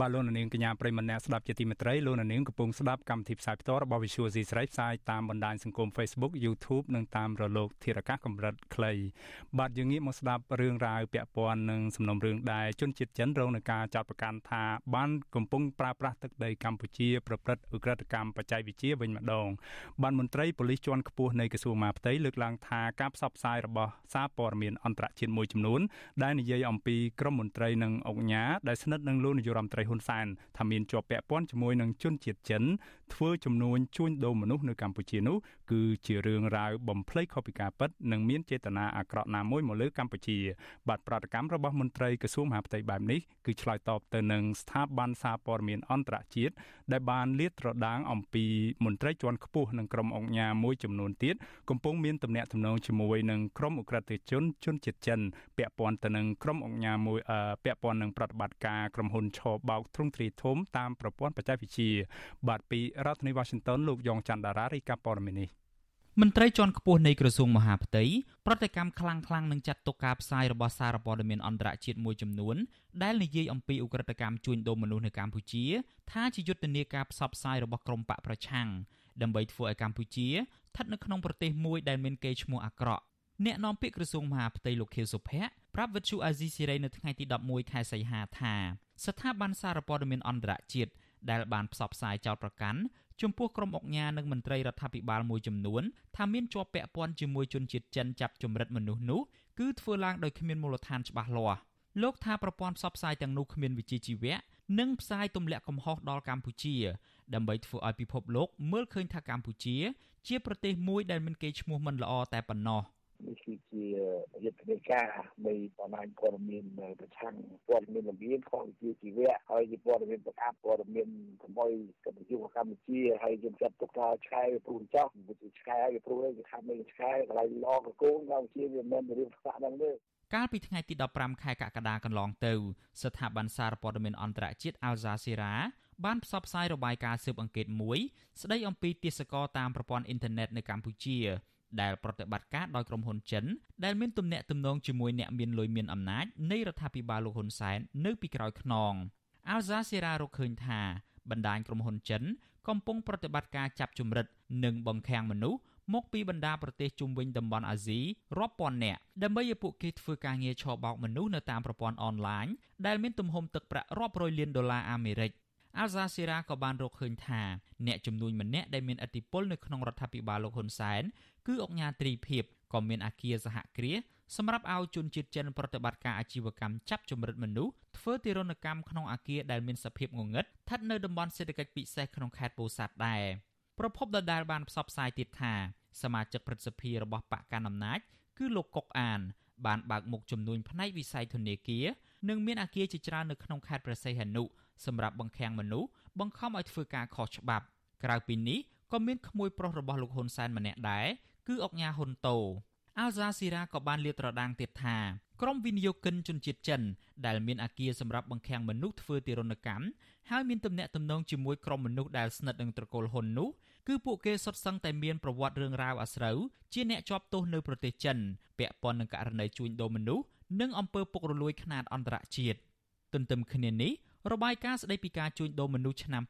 បាទលោកនាងកញ្ញាប្រិមម្នាក់ស្ដាប់ជាទីមេត្រីលោកនាងកំពុងស្ដាប់កម្មវិធីផ្សាយផ្ទាល់របស់ Visual C ស្រីផ្សាយតាមបណ្ដាញសង្គម Facebook YouTube និងតាមរលកធារកាសកម្រិតខ្លីបាទយើងងាកមកស្ដាប់រឿងរ៉ាវពាក់ព័ន្ធនឹងសំណុំរឿងដែលជនជាតិចិនរងនឹងការចាត់បង្កាន់ថាបានកំពុងប្រើប្រាស់ទឹកដីកម្ពុជាប្រព្រឹត្តឧក្រិដ្ឋកម្មបច្ចេកវិទ្យាវិញម្ដងបានមន្ត្រីប៉ូលីសជាន់ខ្ពស់នៃក្រសួងមហាផ្ទៃលើកឡើងថាការផ្សព្វផ្សាយរបស់សារព័ត៌មានអន្តរជាតិមួយចំនួនដែលនិយាយអំពីក្រមមន្ត្រីនិងអង្គការដែលស្និទ្ធនឹងលោកនាយរដ្ឋមន្ត្រីហ៊ុនសែនថាមានជាប់ពាក់ព័ន្ធជាមួយនឹងជនជាតិចិនធ្វើចំនួនជួញដូរមនុស្សនៅកម្ពុជានោះគឺជារឿងរ៉ាវបំភ្លៃខុសពីការពិតនិងមានចេតនាអាក្រក់ណាមួយមកលើកម្ពុជាបាទប្រតិកម្មរបស់មន្ត្រីក្រសួងមហាផ្ទៃបែបនេះគឺឆ្លើយតបទៅនឹងស្ថាប័នសារព័ត៌មានអន្តរជាតិដែលបានលាតត្រដាងអំពីមន្ត្រីជាន់ខ្ពស់និងក្រុមអង្គការមួយចំនួនទៀតកំពុងមានទំនាក់ទំនងជាមួយនឹងក្រុមអ ுக ្រិតជនជនជាតិចិនពាក់ព័ន្ធទៅនឹងក្រុមអង្គការមួយពាក់ព័ន្ធនឹងប្រតិបត្តិការក្រុមហ៊ុនឆោបោកទ្រង់ទ្រីធំតាមប្រព័ន្ធបច្ចេកវិទ្យាបាទពីរដ្ឋធានី Washington លោកយ៉ងច័ន្ទដារារាយការណ៍ព័ត៌មាននេះមន្ត្រីជាន់ខ្ពស់នៃក្រសួងមហាផ្ទៃប្រតិកម្មខ្លាំងខ្លាំងនឹងចាត់ទុកការផ្សាយរបស់សារព័ត៌មានអន្តរជាតិមួយចំនួនដែលនិយាយអំពីឧក្រិដ្ឋកម្មជួញដូរមនុស្សនៅកម្ពុជា ថាជាយុទ្ធនាការផ្សព្វផ្សាយរបស់ក្រុមបកប្រឆាំងដើម្បីធ្វើឲ្យកម្ពុជាស្ថិតនៅក្នុងប្រទេសមួយដែលមានកេរ្តិ៍ឈ្មោះអាក្រក់អ្នកនាំពាក្យក្រសួងមហាផ្ទៃលោកខៀវសុភ័ក្រ ប្រាប់វិទ្យុអាស៊ីសេរីនៅថ្ងៃទី11ខែសីហាថាស្ថាប័នសារព័ត៌មានអន្តរជាតិដែលបានផ្សព្វផ្សាយចោតប្រកាន់ចំពោះក្រុមអង្គការនិងមន្ត្រីរដ្ឋាភិបាលមួយចំនួនថាមានជាប់ពាក់ព័ន្ធជាមួយជនជាតិចិនចាប់ចម្រិតមនុស្សនោះគឺធ្វើឡើងដោយគ្មានមូលដ្ឋានច្បាស់លាស់លោកថាប្រព័ន្ធផ្សព្វផ្សាយទាំងនោះគ្មានវិជ្ជាជីវៈនិងផ្សាយទម្លាក់កំហុសដល់កម្ពុជា ដើម្បីធ្វើឲ្យពិភពលោកមើលឃើញថាកម្ពុជា ជាប្រទេសមួយដែលមានកេរ្តិ៍ឈ្មោះមិនល្អតែប៉ុណ្ណោះ។ នេះគឺជាយុទ្ធនាការនៃបណ្ដាញព័ត៌មានប្រឆាំងព័ត៌មានលំអៀងខុសវិជ្ជាជីវៈហើយជាព័ត៌មានប្រកាសព័ត៌មានថ្មីកម្ពុជាកម្ពុជាហើយយើងចាត់ទុកថាឆ្កែវាព្រួនចោះវាជាឆ្កែវាព្រួនវាខាត់នៃឆ្កែកន្លែងឡកកូនកម្ពុជាវាមិនមែនរឿងខ្វះហ្នឹងទេកាលពីថ្ងៃទី15ខែកក្កដាកន្លងទៅ ស្ថាប័នសារព័ត៌មានអន្តរជាតិ Al Jazeera បានផ្សព្វផ្សាយរបាយការណ៍ស៊ើបអង្កេតមួយស្ដីអំពីទេសកលតាមប្រព័ន្ធអ៊ីនធឺណិតនៅកម្ពុជា ដែលប្រតិបត្តិការដោយក្រុមហ៊ុនចិនដែលមានទំនាក់ទំនងជាមួយអ្នកមានលុយមានអំណាចនៃរដ្ឋាភិបាលលោកហ៊ុនសែននៅពីក្រោយខ្នងអាល់ហ្សាសេរ៉ារកឃើញថាបណ្ដាញក្រុមហ៊ុនចិន កំពុងប្រតិបត្តិការចាប់ជំរិត និងបង្ខាំងមនុស្សមកពីបណ្ដាប្រទេសជុំវិញតំបន់អាស៊ីរាប់ពាន់នាក់ដើម្បីឲ្យពួកគេធ្វើការងារឆបោកមនុស្សនៅតាមប្រព័ន្ធអនឡាញដែលមានទំហំទឹកប្រាក់រាប់រយលានដុល្លារអាមេរិក អាល់ហ្សាសេរ៉ាក៏បានរកឃើញថាអ្នកជំនួញម្នាក់ដែលមានឥទ្ធិពលនៅក្នុងរដ្ឋាភិបាលលោកហ៊ុនសែនគឺអង្គការទ្រីភិបក៏មានអាគារសហគ្រាសសម្រាប់ឲ្យជនជាតិចិនប្រតិបត្តិការអាជីវកម្មចាប់ចម្រិតមនុស្សធ្វើទារុណកម្មក្នុងអាគារដែលមានសភាពងងឹតស្ថិតនៅតំបន់សេដ្ឋកិច្ចពិសេសក្នុងខេត្តពោធិ៍សាត់ដែរប្រពន្ធដដែលបានផ្សព្វផ្សាយទៀតថាសមាជិកព្រឹទ្ធសភារបស់បកកណ្ដាលអំណាចគឺលោកកុកអាន បានបើកមុខជំនួញផ្នែកវិស័យធនាគារនិងមានអាគារជាច្រើននៅក្នុងខេត្តព្រះសីហនុ សម្រាប់បង្ខាំងមនុស្សបង្ខំឲ្យធ្វើការខុសច្បាប់ក្រៅពីនេះក៏មានក្មួយប្រុសរបស់លោកហ៊ុនសែនម្នាក់ដែរគឺអុកញ៉ាហ៊ុនតូអាល់ហ្សាស៊ីរ៉ាក៏បានលាតត្រដាងទៀតថាក្រុមវិនិយោគិនជនជាតិចិនដែលមានអាគារសម្រាប់បង្ខាំងមនុស្សធ្វើទារុណកម្មហើយមានទំនាក់ទំនងជាមួយក្រុមមនុស្សដែលស្និទ្ធនឹងត្រកូលហ៊ុននោះគឺពួកគេសុទ្ធសឹងតែមានប្រវត្តិរឿងរ៉ាវអាស្រូវជាអ្នកជាប់ទោសនៅប្រទេសចិនពាក់ព័ន្ធនឹងករណីជួញដូរមនុស្សនិងអំពើពុករលួយខ្នាតអន្តរជាតិទន្ទឹមគ្នានេះ របាយការណ៍ស្តីពីការជួញដូរមនុស្សឆ្នាំ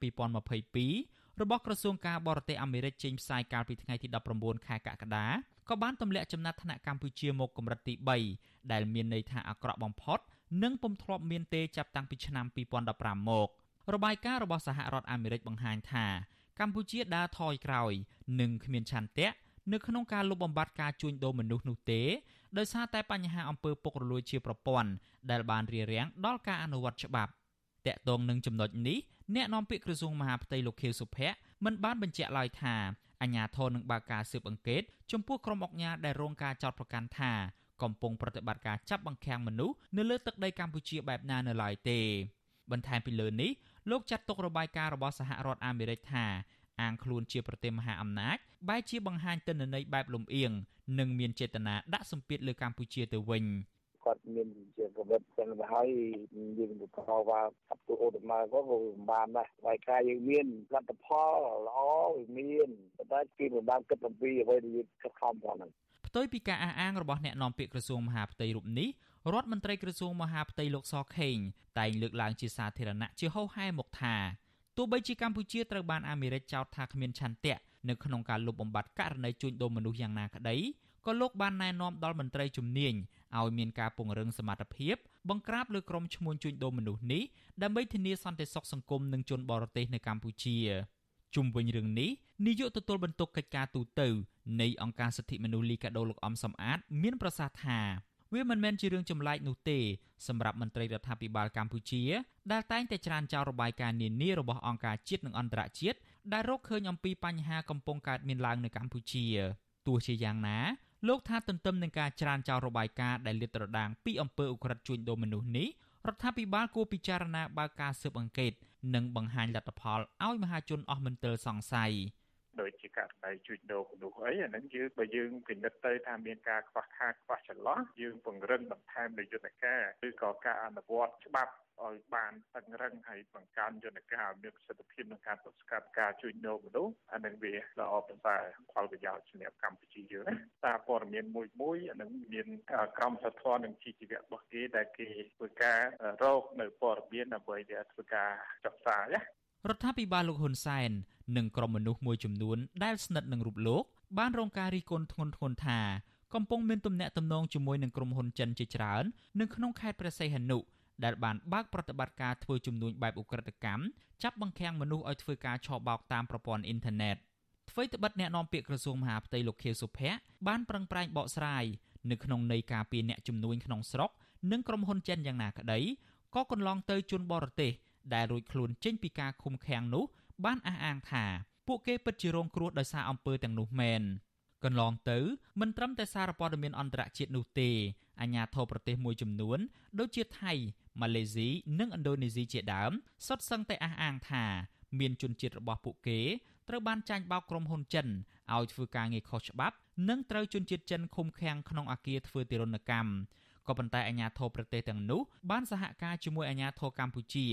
2022របស់ក្រសួងការបរទេសអាមេរិកចេញផ្សាយកាលពីថ្ងៃទី19ខែកក្កដាក៏បានទម្លាក់ចំណាត់ថ្នាក់កម្ពុជាមកកម្រិតទី3ដែលមានន័យថាអាក្រក់បំផុត និងពុំធ្លាប់មានទេចាប់តាំងពីឆ្នាំ2015មករបាយការណ៍របស់សហរដ្ឋអាមេរិកបង្ហាញថាកម្ពុជាដើរថយក្រោយ និងគ្មានឆន្ទៈនៅក្នុងការលុបបំបាត់ការជួញដូរមនុស្សនោះទេដោយសារតែបញ្ហាអំពើពុករលួយជាប្រព័ន្ធដែលបានរារាំងដល់ការអនុវត្តច្បាប់ តកតងនឹងចំណុចនេះអ្នកនាំពាក្យក្រសួងមហាផ្ទៃលោកខៀវសុភ័ក្រមិនបានបញ្ជាក់ឡើយថាអាជ្ញាធរនឹងបើកការស៊ើបអង្កេតចំពោះក្រុមអុកញ៉ាដែលរងការចោទប្រកាន់ថាកំពុងប្រតិបត្តិការចាប់បង្ខាំងមនុស្សនៅលើទឹកដីកម្ពុជាបែបណានៅឡើយទេ បន្ថែមពីលើនេះលោកចាត់ទុករបាយការណ៍របស់សហរដ្ឋអាមេរិកថាអាងខ្លួនជាប្រទេសមហាអំណាចបែរជាបង្ហាញទិន្នន័យបែបលំអៀងនិងមានចេតនាដាក់សម្ពាធលើកម្ពុជាទៅវិញគាត់មានជាកម្រិតចឹងទៅហើយយើងទៅខោว่าកាប់ទូ អូដំណើរក៏វាមិនបានដែរហើយការយើងមានលទ្ធផលល្អវាមានប៉ុន្តែគេមិនបានគិតអំពីអ្វីដែលយើងខិតខំផងហ្នឹងផ្ទុយពីការអះអាងរបស់អ្នកនាំពាក្យក្រសួងមហាផ្ទៃរូបនេះរដ្ឋមន្ត្រីក្រសួងមហាផ្ទៃលោកសខេងតែងលើកឡើងជាសាធារណៈជាហោហែមកថាទោះបីជាកម្ពុជាត្រូវបានអាមេរិកចោទថាគ្មានឆន្ទៈនៅក្នុងការលុបបំបាត់ករណីជួញដូរមនុស្សយ៉ាងណាក្តីក៏លោកបានណែនាំដល់មន្ត្រីជំនាញឲ្យមានការពង្រឹងសមត្ថភាព បង្ក្រាបលើក្រុមឈ្មួញជួញដូរមនុស្សនេះដើម្បីធានាសន្តិសុខសង្គមនិងជនបរទេសនៅកម្ពុជាជុំវិញរឿងនេះនាយកទទួលបន្ទុកកិច្ចការទូតនៃអង្គការសិទ្ធិមនុស្សលីកាដូលោកអំសំអាត មានប្រសាសន៍ថាវាមិនមែនជារឿងចម្លែកនោះទេសម្រាប់មន្ត្រីរដ្ឋាភិបាលកម្ពុជា ដែលតែងតែច្រានចោលរបាយការណ៍នានារបស់អង្គការជាតិនិងអន្តរជាតិដែលរកឃើញអំពីបញ្ហាកំពុងកើតមានឡើងនៅកម្ពុជាទោះជាយ៉ាងណា លោកថាទន្ទឹមនឹងការច្រានចោលរបាយការណ៍ដែលលាតត្រដាងពីអំពើឧក្រិដ្ឋជួញដូរមនុស្សនេះរដ្ឋាភិបាលគួរពិចារណាបើកការស៊ើបអង្កេត និងបង្ហាញលទ្ធផលឲ្យមហាជនអស់មន្ទិលសង្ស័យ ដូចជាករណីជួញដូរមនុស្សអីអាហ្នឹងយើងបើយើងពិនិត្យទៅថាមានការខ្វះខាតខ្វះចន្លោះយើងពង្រឹងបន្ថែមនៅយន្តការឬក៏ការអនុវត្តច្បាប់ឲ្យបានតឹងរឹងហើយបង្កើនយន្តការឲ្យមានប្រសិទ្ធភាពក្នុងការទប់ស្កាត់ការជួញដូរមនុស្សអានឹងវាល្អប្រសើរផលប្រយោជន៍សម្រាប់កម្ពុជាយើងណាសារព័ត៌មានមួយមួយអានឹងមានក្រមសីលធម៌និងជីវៈរបស់គេដែលគេធ្វើការរកនៅព័ត៌មានដើម្បីធ្វើការចុះផ្សាយណា រដ្ឋាភិបាលលោកហ៊ុនសែននិងក្រុមមនុស្សមួយចំនួនដែលស្និទ្ធនឹងរូបលោក បានរងការរិះគន់ធ្ងន់ធ្ងរថាកំពុងមានទំនាក់ទំនងជាមួយនឹងក្រុមហ៊ុនចិនជាច្រើននៅក្នុងខេត្តព្រះសីហនុដែលបានបើកប្រតិបត្តិការធ្វើជំនួញបែបឧក្រិដ្ឋកម្មចាប់បង្ខាំងមនុស្សឲ្យធ្វើការឆបោកតាមប្រព័ន្ធអ៊ីនធឺណិតអ្វីត្បិតអ្នកនាំពាក្យក្រសួងមហាផ្ទៃលោកខៀវសុភ័ក្របានប្រឹងប្រែងបកស្រាយនៅក្នុងន័យការពីអ្នកជំនួញក្នុងស្រុកនិងក្រុមហ៊ុនចិនយ៉ាងណាក្តីក៏កន្លងទៅជនបរទេស ដែលរួចខ្លួនចេញពីការឃុំឃាំងនោះបានអះអាងថាពួកគេពិតជារងគ្រោះដោយសារអំពើទាំងនោះមែនកន្លងទៅមិនត្រឹមតែសារព័ត៌មានអន្តរជាតិនោះទេអាញាធរប្រទេសមួយចំនួន ដូចជាថៃម៉ាឡេស៊ីនិងឥណ្ឌូនេស៊ីជាដើមសុទ្ធសឹងតែអះអាងថាមានជនជាតិរបស់ពួកគេត្រូវបានចាញ់បោកក្រុមហ៊ុនចិនឲ្យធ្វើការងារខុសច្បាប់និងត្រូវជនជាតិចិនឃុំឃាំងក្នុងអាគារធ្វើទារុណកម្មក៏ប៉ុន្តែអាជ្ញាធរប្រទេសទាំងនោះបានសហការជាមួយអាជ្ញាធរកម្ពុជា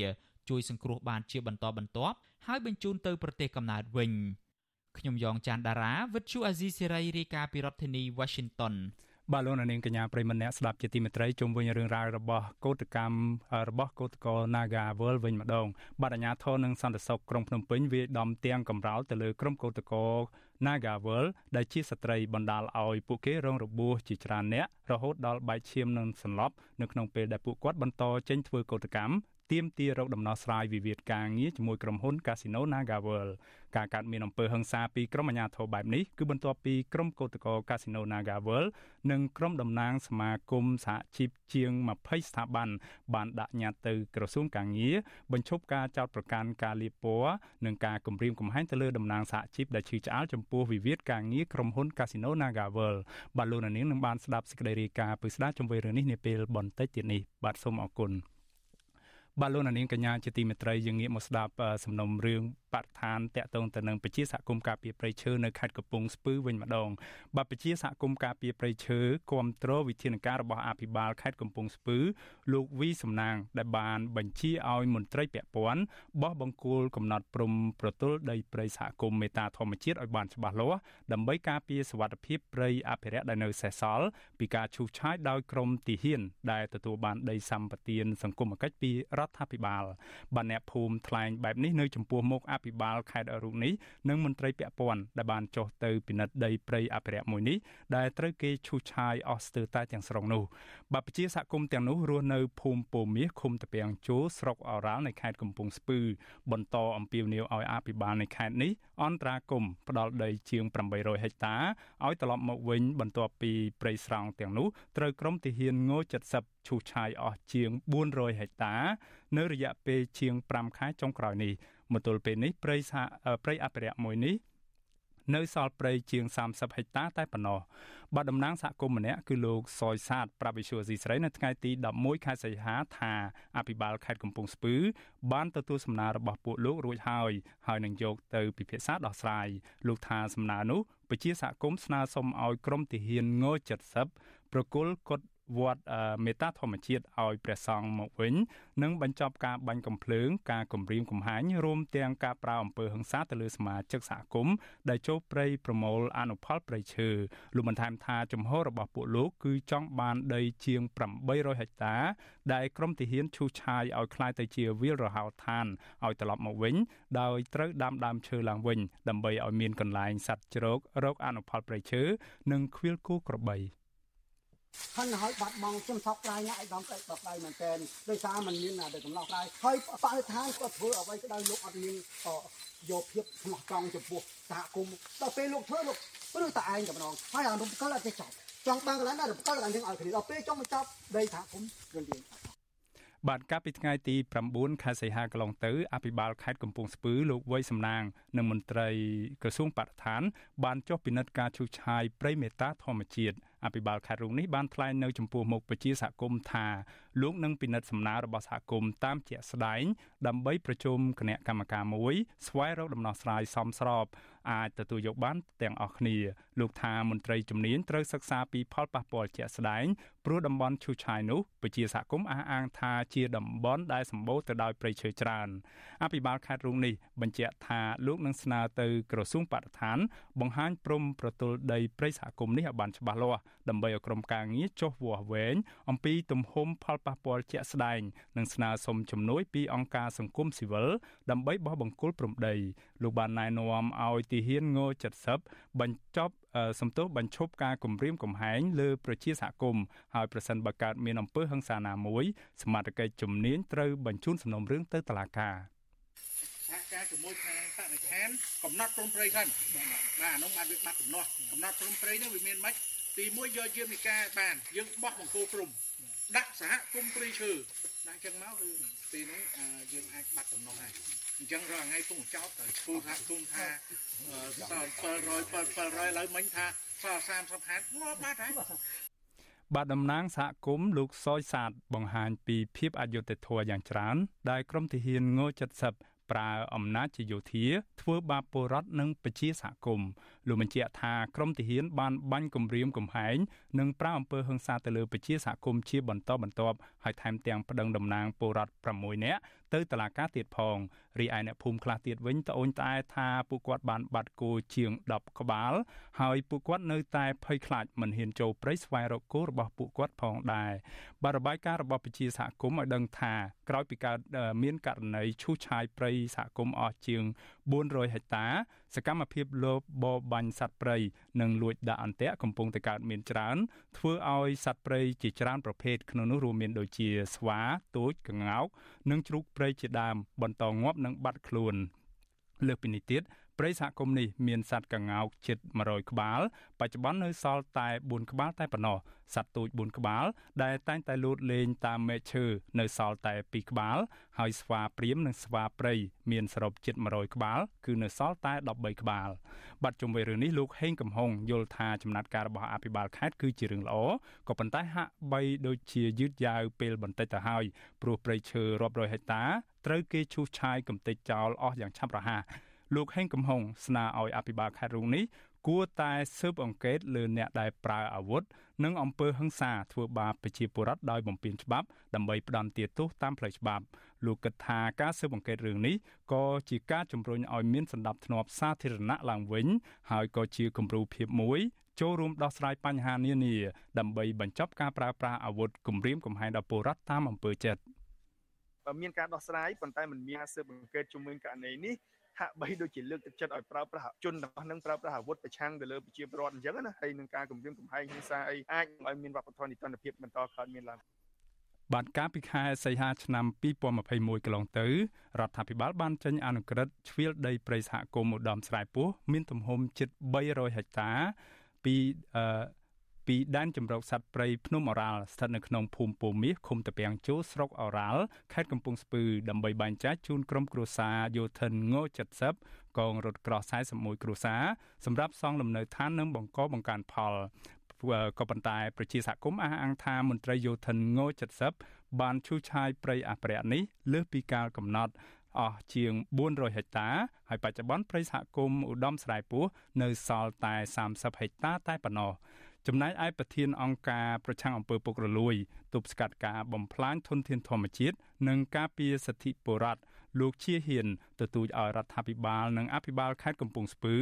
ជួយសង្គ្រោះបានជាបន្តបន្ទាប់ហើយបញ្ជូនទៅប្រទេសកំណើតវិញខ្ញុំយ៉ងច័ន្ទដារាវិទ្យុអាស៊ីសេរីរាយការណ៍ពីរដ្ឋធានី Washington បាទលោកនាងកញ្ញាប្រិមម្នាក់ស្ដាប់ជាទីមេត្រីជុំវិញរឿងរ៉ាវរបស់កោតកម្មរបស់កោតកោ Naga World វិញម្ដងបាទអាជ្ញាធរនិងសន្តិសុខក្រុងភ្នំពេញវាដំទាំងកំរោលទៅលើក្រុមកោតកោ Naga World ដែលជាស្ត្រីបណ្ដាលឲ្យពួកគេរងរបួសជាច្រើនអ្នករហូតដល់បែកឈាមនិងសន្លប់នៅក្នុងពេលដែលពួកគាត់បន្តចេញធ្វើកោតកម្ម ទាមទាររកដំណោះស្រាយវិវាទការងារជាមួយក្រុមហ៊ុន Casino NagaWorld ការកាត់មានអំពើហិង្សាពីក្រុមអាជ្ញាធរបែបនេះគឺបន្ទាប់ពីក្រុមកោតក្រ Casino NagaWorld និងក្រុមតំណាងសមាគមសហជីពជាង20ស្ថាប័នបានដាក់ញត្តិទៅក្រសួងកាងារបញ្ឈប់ការចោទប្រកាន់ការលាបពណ៌និងការគំរាមកំហែងទៅលើតំណាងសហជីពដែលឈឺឆ្អាលចំពោះវិវាទការងារក្រុមហ៊ុន Casino NagaWorld បាទលោកនាងនឹងបានស្ដាប់សេចក្តីរាយការណ៍ពីស្ដារជំវិញរឿងនេះនាពេលបន្តិចទៀតនេះបាទសូមអរគុណ បាទលោកនាងកញ្ញាជាទីមេត្រីយើងងាកមកស្ដាប់សំណុំរឿងបរិស្ថានតកតងទៅនឹងពជាសហគមន៍ការពារព្រៃឈើនៅខេត្តកំពង់ស្ពឺវិញម្ដងបាទពជាសហគមន៍ការពារព្រៃឈើគ្រប់គ្រងវិធានការរបស់អភិបាលខេត្តកំពង់ស្ពឺលោកវីសំណាង ដែលបានបញ្ជាឲ្យមន្ត្រីពាក់ព័ន្ធបោះបង្គោលកំណត់ព្រំប្រទល់ដីព្រៃសហគមន៍មេតាធម្មជាតិឲ្យបានច្បាស់លាស់ដើម្បីការពារសវត្ថិភាពព្រៃអភិរក្សដែលនៅសេសសល់ពីការឈូសឆាយដោយក្រុមទាហានដែលទទួលបានដីសម្បត្តិសង្គមគិច្ចពីរដ្ឋាភិបាលបានអ្នកភូមិថ្លែងបែបនេះនៅចំពោះមុខអភិបាលខេត្តរូបនេះនិងមន្ត្រីពាក់ព័ន្ធដែលបានចុះទៅពិនិត្យដីព្រៃអភិរក្សមួយនេះដែលត្រូវគេឈូសឆាយអស់ស្ទើរតែទាំងស្រុងនោះបព្វជិសហគមន៍ទាំងនោះរស់នៅភូមិពោមាសឃុំតាពាំងជោស្រុកអូរ៉ាល់នៃខេត្តកំពង់ស្ពឺបន្តអំពាវនាវឲ្យអភិបាលនៃខេត្តនេះអន្តរាគមផ្ដាល់ដីជាង800ហិកតាឲ្យត្រឡប់មកវិញបន្ទាប់ពីព្រៃស្រោងទាំងនោះត្រូវក្រុមទាហានង70 ឈូសឆាយអស់ជាង400ហិកតា នៅរយៈពេលជាង5ខែចុងក្រោយនេះមកទល់ពេលនេះព្រៃសហព្រៃអភិរក្សមួយនេះនៅសល់ព្រៃជាង30ហិកតាតែប៉ុណ្ណោះបាទតំណាងសហគមន៍ម្នាក់គឺលោកសយសាទប្រាវិសុយស៊ីស្រីនៅថ្ងៃទី11ខែសីហាថាអភិបាលខេត្តកំពង់ស្ពឺបានទទួលសំណើរបស់ពួកលោករួចហើយហើយនឹងយកទៅពិភាក្សាដោះស្រាយលោកថាសំណើនោះពជាសហគមន៍ស្នើសុំឲ្យក្រមទាហានង70ប្រគល់កុដ វត្តមេតាធម្មជាតិឲ្យព្រះសង្ឃមកវិញនិងបញ្ចប់ការបាញ់កំភ្លើងការគំរាមកំហែងរួមទាំងការប្រើអំពើហិង្សាទៅលើសមាជិកសហគមន៍ដែលចូលព្រៃប្រមូលអនុផលព្រៃឈើលោកបន្ថែមថាចំហរបស់ពួកលោកគឺចង់បានដីជាង800ហិកតា ដែលក្រមទាហានឈូសឆាយឲ្យคล้ายទៅជាវាលរហោឋានឲ្យត្រឡប់មកវិញដោយត្រូវដាំដើមឈើឡើងវិញដើម្បីឲ្យមានកន្លែងសត្វជ្រករកអនុផលព្រៃឈើនិងខ្វៀលគូក្របី។ ហើយហើយបាត់បង់ជំសោកក្រៃណាឯកឧត្តមកិច្ចបដៅមែនតើដោយសារมันមានតែកំឡោះក្រៃហើយបរិស្ថានក៏ធ្វើអ្វីក៏ដោយលោកអត់មានយកភាពស្មោះត្រង់ចំពោះសហគមន៍ដល់ពេលលោកធ្វើលោកឬតែឯងតែម្ដងហើយអារំកិលអត់ចេះចប់ចង់បានកន្លែងណារំកិលកន្លែងនឹងឲ្យគ្នាដល់ពេលចង់មកចប់ដីសហគមន៍រឿងនេះបាទកាលពីថ្ងៃទី9ខែសីហាកន្លងទៅអភិបាលខេត្តកំពង់ស្ពឺលោកវ័យសំណាង និងមន្ត្រីក្រសួងបរិស្ថាន បានចុះពិនិត្យការឈូសឆាយព្រៃមេតាធម្មជាតិ អភិបាលខេត្តរូងនេះបានថ្លែងនៅចំពោះមុខប្រជាសហគមន៍ថា លោកនឹងពិនិត្យសំណើរបស់សហគមន៍តាមជាក់ស្ដែងដើម្បីប្រជុំគណៈកម្មការមួយស្វែងរកដំណោះស្រាយសមស្របអាចទទួលយកបានទាំងអស់គ្នាលោកថាមន្ត្រីជំនាញត្រូវសិក្សាពីផលប៉ះពាល់ជាក់ស្ដែងព្រោះតំបន់ឈូឆាយនោះប្រជាសហគមន៍អះអាងថាជាតំបន់ដែលសម្បូរទៅដោយព្រៃឈើច្រើនអភិបាលខេត្តរូងនេះបញ្ជាក់ថាលោកនឹងស្នើទៅក្រសួងបរិស្ថាន បង្ហាញព្រំប្រទល់ដីព្រៃសហគមន៍នេះឲ្យបានច្បាស់លាស់ដើម្បីឲ្យក្រុមការងារចុះវាស់វែងអំពីទំហំផលប៉ះពាល់ជាក់ស្ដែងនិងស្នើសុំជំនួយពីអង្គការសង្គមស៊ីវិលដើម្បីបោះបង្គោលព្រំដីលោកបានណែនាំឲ្យទាហានង70បញ្ចប់សំទោសបញ្ឈប់ការគំរាមកំហែងលើប្រជាសហគមន៍ហើយប្រសិនបើកើតមានអំពើហិង្សាណាមួយសមាជិកជំនាញត្រូវបញ្ជូនសំណុំរឿងទៅតុលាការសហការជាមួយខាងបរិស្ថានកំណត់ព្រំព្រៃសិនបាទអានោះបានវាបាត់កំណត់កំណត់ព្រំព្រៃនោះវាមានម៉េចទីមួយយកយាមនិកាបានយើងបោះបង្គោលព្រំ ដាក់សហគមន៍ព្រៃឈើដាក់ចឹងមកគឺពេលនោះយើងអាចបាត់ដំណោះហើយអញ្ចឹងរាល់ថ្ងៃពុំចោតទៅឈូថាគុំថាសល់700 700ឡើយមិញថាសល់30ហេតុងាប់បាត់ហើយបាទតំណាងសហគមន៍លោកសយសាទបង្ហាញពីភាពអយុត្តិធម៌យ៉ាងច្រើនដែលក្រមទាហានង70 ប្រើអំណាចជាយោធាធ្វើបាបពលរដ្ឋនិងប្រជាសហគមន៍លោកបញ្ជាក់ថាក្រមទាហានបានបាញ់គំរាមកំហែងនិងប្រើអំពើហិង្សាទៅលើប្រជាសហគមន៍ជាបន្តបន្ទាប់ហើយថែមទាំងប្តឹងតំណាងពលរដ្ឋ6នាក់ ទៅតុលាការទៀតផងរីឯអ្នកភូមិខ្លះទៀតវិញត្អូញត្អែថាពួកគាត់បានបាត់គោជាង10ក្បាល ហើយពួកគាត់នៅតែភ័យខ្លាចមិនហ៊ានចូលព្រៃស្វែងរកគោរបស់ពួកគាត់ផងដែរបាទរបាយការណ៍របស់ពជាសហគមន៍ឲ្យដឹងថាក្រោយពីកើតមានករណីឈូសឆាយព្រៃសហគមន៍អស់ជាង400ហិកតា សកម្មភាពលបបបាញ់សត្វព្រៃនិងលួចដាក់អន្ទាក់កំពុងតែកើតមានច្រើន ធ្វើឲ្យសត្វព្រៃជាច្រើនប្រភេទក្នុងនោះរួមមានដូចជាស្វាទូចក្ងោក និងជ្រូកព្រៃជាដើមបន្តងាប់និងបាត់ខ្លួនលើសពីនេះទៀត ព្រៃសហគមន៍នេះមានសត្វកង្កោកជិត100ក្បាល បច្ចុប្បន្ននៅសល់តែ4ក្បាលតែប៉ុណ្ណោះសត្វទូច4ក្បាល ដែលតែងតែលូតលេងតាមមែកឈើនៅសល់តែ2ក្បាល ហើយស្វាព្រាមនិងស្វាព្រៃមានសរុបជិត100ក្បាល គឺនៅសល់តែ13ក្បាលបាត់ជុំវិញរឿងនេះលោកហេងកំហុងយល់ថាចំណាត់ការរបស់អភិបាលខេត្តគឺជារឿងល្អក៏ប៉ុន្តែហាក់បីដូចជាយឺតយ៉ាវពេលបន្តិចទៅហើយព្រោះព្រៃឈើរាប់រយហិកតាត្រូវគេឈូសឆាយកំទេចចោលអស់យ៉ាងឆាប់រហ័ស លោកហេងកំហុងស្នើឲ្យអភិបាលខេត្តរូងនេះគួរតែស៊ើបអង្កេតលើអ្នកដែលប្រើអាវុធនិងអំពើហិង្សាធ្វើបាបប្រជាពលរដ្ឋដោយបំពានច្បាប់ដើម្បីផ្ដន់ទាទោសតាមផ្លូវច្បាប់លោកគិតថាការស៊ើបអង្កេតរឿងនេះក៏ជាការជំរុញឲ្យមានសន្តិភាពសាធារណៈឡើងវិញ ហើយក៏ជាគំរូភាពមួយចូលរួមដោះស្រាយបញ្ហានានាដើម្បីបញ្ចប់ការប្រើប្រាស់អាវុធគំរាមកំហែងដល់ពលរដ្ឋតាមអំពើចិត្តមានការដោះស្រាយប៉ុន្តែมันមានស៊ើបអង្កេតជំនួយករណីនេះ ហាក់បីដូចជាលើកទឹកចិត្តឲ្យប្រើប្រាស់ជនរបស់នឹងប្រើប្រាស់អាវុធប្រឆាំងទៅលើប្រជាពលរដ្ឋអញ្ចឹងណាហើយនឹងការគម្រាមកំហែងហិង្សាអីអាចឲ្យមានវប្បធម៌នីតិភាពបន្តកើតមានឡើងបាទកាលពីខែសីហាឆ្នាំ2021កន្លងទៅរដ្ឋាភិបាលបានចេញអនុក្រឹត្យជ្រៀលដីព្រៃសហគមន៍ឧត្តមស្រែពោះមានទំហំជិត300ហិកតាពីអឺ ពីដែនជម្រកសត្វព្រៃភ្នំអូរ៉ាល់ស្ថិតនៅក្នុងភូមិពោមាសឃុំតាពាំងជូស្រុកអូរ៉ាល់ខេត្តកំពង់ស្ពឺដើម្បីបែងចែកជូនក្រុមគ្រួសារយោធិនង70កងរថក្រោះ41គ្រួសារសម្រាប់សង់លំនៅឋាននិងបង្កបង្កើនផលក៏ប៉ុន្តែប្រជាសហគមន៍អះអាងថាមន្ត្រីយោធិនង70បានឈូសឆាយព្រៃអភិរក្សនេះលើសពីការកំណត់អស់ជាង400ហិកតាហើយបច្ចុប្បន្នព្រៃសហគមន៍ឧត្តមស្រែពោះនៅសល់តែ30ហិកតាតែប៉ុណ្ណោះ ចំណែកឯប្រធានអង្គការប្រឆាំងអំពើពុករលួយទប់ស្កាត់ការបំផ្លាញធនធានធម្មជាតិនិងការពារសិទ្ធិពលរដ្ឋលោកជាហ៊ានទទូចឲ្យរដ្ឋាភិបាលនិងអភិបាលខេត្តកំពង់ស្ពឺ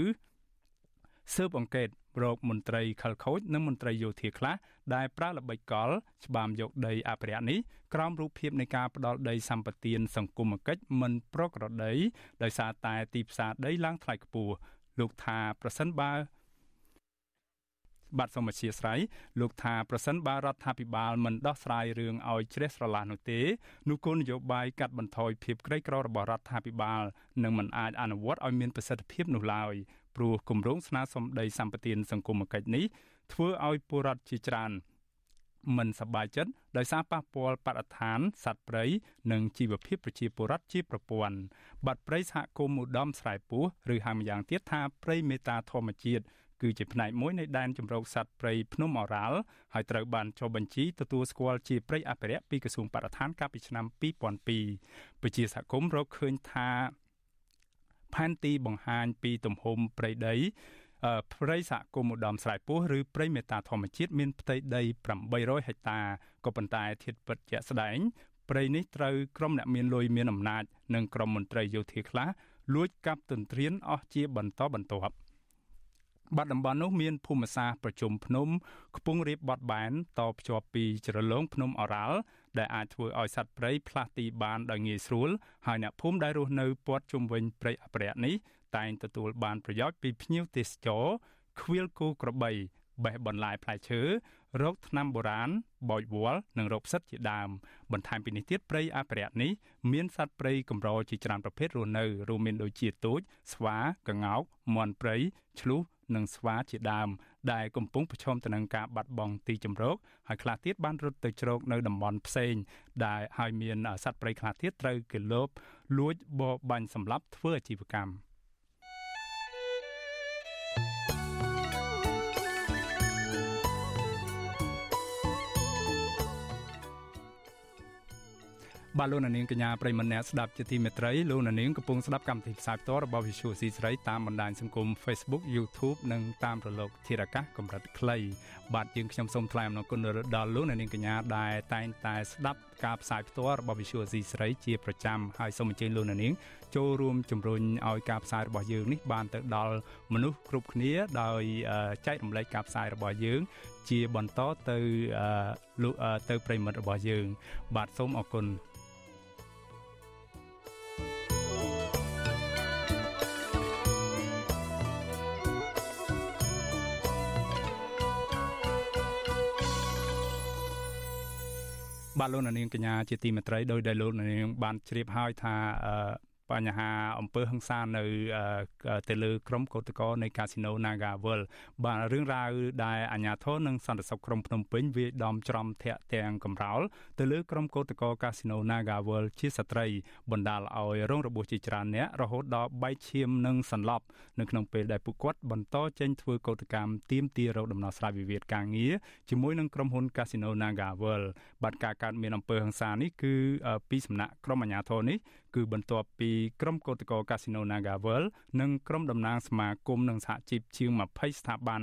ស៊ើបអង្កេតរោគមន្ត្រីខលខូចនិងមន្ត្រីយោធាខ្លះដែលប្រើល្បិចកលច្បាមយកដីអភិរក្សនេះក្រោមរូបភាពនៃការផ្ដាល់ដីសម្បត្តិសង្គមគិច្ចមិនប្រក្រតីដោយសារតែទីផ្សារដីឡើងថ្លៃខ្ពស់លោកថាប្រសិនបើ បាទសូមអធិស្ឋានលោកថាប្រសិនបើរដ្ឋាភិបាលមិនដោះស្រាយរឿងឲ្យជ្រះស្រឡះនោះទេនោះគោលនយោបាយកាត់បន្ថយភាពក្រីក្ររបស់រដ្ឋាភិបាលនឹងមិនអាចអនុវត្តឲ្យមានប្រសិទ្ធភាពនោះឡើយព្រោះគម្រោងស្នើសុំដីសម្បត្តិសង្គមគិច្ចនេះធ្វើឲ្យពលរដ្ឋជាច្រើនមិនសប្បាយចិត្តដោយសារប៉ះពាល់បរិស្ថានសត្វព្រៃនិងជីវភាពប្រជាពលរដ្ឋជាប្រព័ន្ធបាត់ព្រៃសហគមន៍ឧត្តមស្រែពោះឬហៅម្យ៉ាងទៀតថាព្រៃមេតាធម្មជាតិ គឺជាផ្នែកមួយនៃដែនជម្រកសត្វព្រៃភ្នំអូរ៉ាល់ហើយត្រូវបានចុះបញ្ជីទទួលស្គាល់ជាព្រៃអភិរក្សពីក្រសួងបរិស្ថានកាលពីឆ្នាំ2002ប្រជាសហគមន៍រកឃើញថាផែនទីបង្ហាញពីទំហំព្រៃដីព្រៃសហគមន៍ឧត្តមស្រែពោះឬព្រៃមេតាធម្មជាតិមានផ្ទៃដី800ហិកតាក៏ប៉ុន្តែធាតុពិតជាក់ស្ដែងព្រៃនេះត្រូវក្រុមអ្នកមានលុយមានអំណាចនិងក្រុមមន្ត្រីយោធាខ្លះលួចកាប់ទន្ទ្រានអស់ជាបន្តបន្ទាប់ បាត់តំបន់នោះមានភូមិសាស្ត្រប្រជុំភ្នំខ្ពង់រាបបត់បែនតភ្ជាប់ពីជ្រលងភ្នំអូរ៉ាល់ដែលអាចធ្វើឲ្យសត្វព្រៃផ្លាស់ទីបានដោយងាយស្រួលហើយអ្នកភូមិដែលរស់នៅព័ទ្ធជុំវិញព្រៃអភិរក្សនេះតែងទទួលបានប្រយោជន៍ពីភ្ញៀវទេសចរខ្វៀលគោក្របីបេះបន្លាយផ្លែឈើរោគថ្នាំបុរាណបោចវល្លិនិងរោគផ្សិតជាដើមបន្ថែមពីនេះទៀតព្រៃអភិរក្សនេះមានសត្វព្រៃកម្រជាច្រើនប្រភេទរស់នៅរួមមានដូចជាទូចស្វាក្ងោកមាន់ព្រៃឆ្លុះ និងស្វាជាដើមដែលកំពុងប្រឈមទៅនឹងការបាត់បង់ទីជម្រកហើយខ្លះទៀតបានរត់ទៅជ្រកនៅតំបន់ផ្សេង ដែលហើយមានសត្វព្រៃខ្លះទៀតត្រូវគេលបលួចបរបាញ់សម្លាប់ធ្វើអាជីវកម្ម បាទលោកនាងកញ្ញាប្រិមម្នាក់ស្ដាប់ជាទីមេត្រីលោកនាងកំពុងស្ដាប់កម្មវិធីផ្សាយផ្ទាល់របស់ Visual C ស្រីតាមបណ្ដាញសង្គម Facebook YouTube និងតាមរលកធារកាសកម្រិតខ្លីបាទយើងខ្ញុំសូមថ្លែងអំណរគុណដល់លោកនាងកញ្ញាដែលតែងតែស្ដាប់ការផ្សាយផ្ទាល់របស់ Visual C ស្រីជាប្រចាំហើយសូមអញ្ជើញលោកនាងចូលរួមជំរុញឲ្យការផ្សាយរបស់យើងនេះបានទៅដល់មនុស្សគ្រប់គ្នាដោយចែករំលែកការផ្សាយរបស់យើង ជាបន្តទៅទៅប្រិមិត្តរបស់យើង បាទសូមអរគុណ បាទលោកនាងកញ្ញាជាទីមេត្រីដោយដែលលោកនាងបានជ្រាបហើយថា បញ្ហាអំពើហិង្សានៅទៅលើក្រុមកោតក្រនៃកាស៊ីណូ Nagavel បាទរឿងរ៉ាវដែលអាជ្ញាធរនិងសន្តិសុខក្រុងភ្នំពេញវាដំច្រំធាក់ទាំងកំរោលទៅលើក្រុមកោតក្រកាស៊ីណូ Nagavel ជាស្ត្រីបណ្ដាលឲ្យរងរបួសជាច្រើនអ្នករហូតដល់បែកឈាមនិងសន្លប់នៅក្នុងពេលដែលពួកគាត់បន្តចេញធ្វើកោតកម្មទាមទាររកដំណោះស្រាយវិវាទការងារជាមួយនឹងក្រុមហ៊ុន Casino Nagavel បាទការកើតមានអំពើហិង្សានេះគឺពីសំណាក់ក្រុមអាជ្ញាធរនេះ គឺបន្ទាប់ពីក្រុមកោតក្រ Casino Nagavel និងក្រុមតំណាងសមាគមនិងសហជីពជាង20ស្ថាប័ន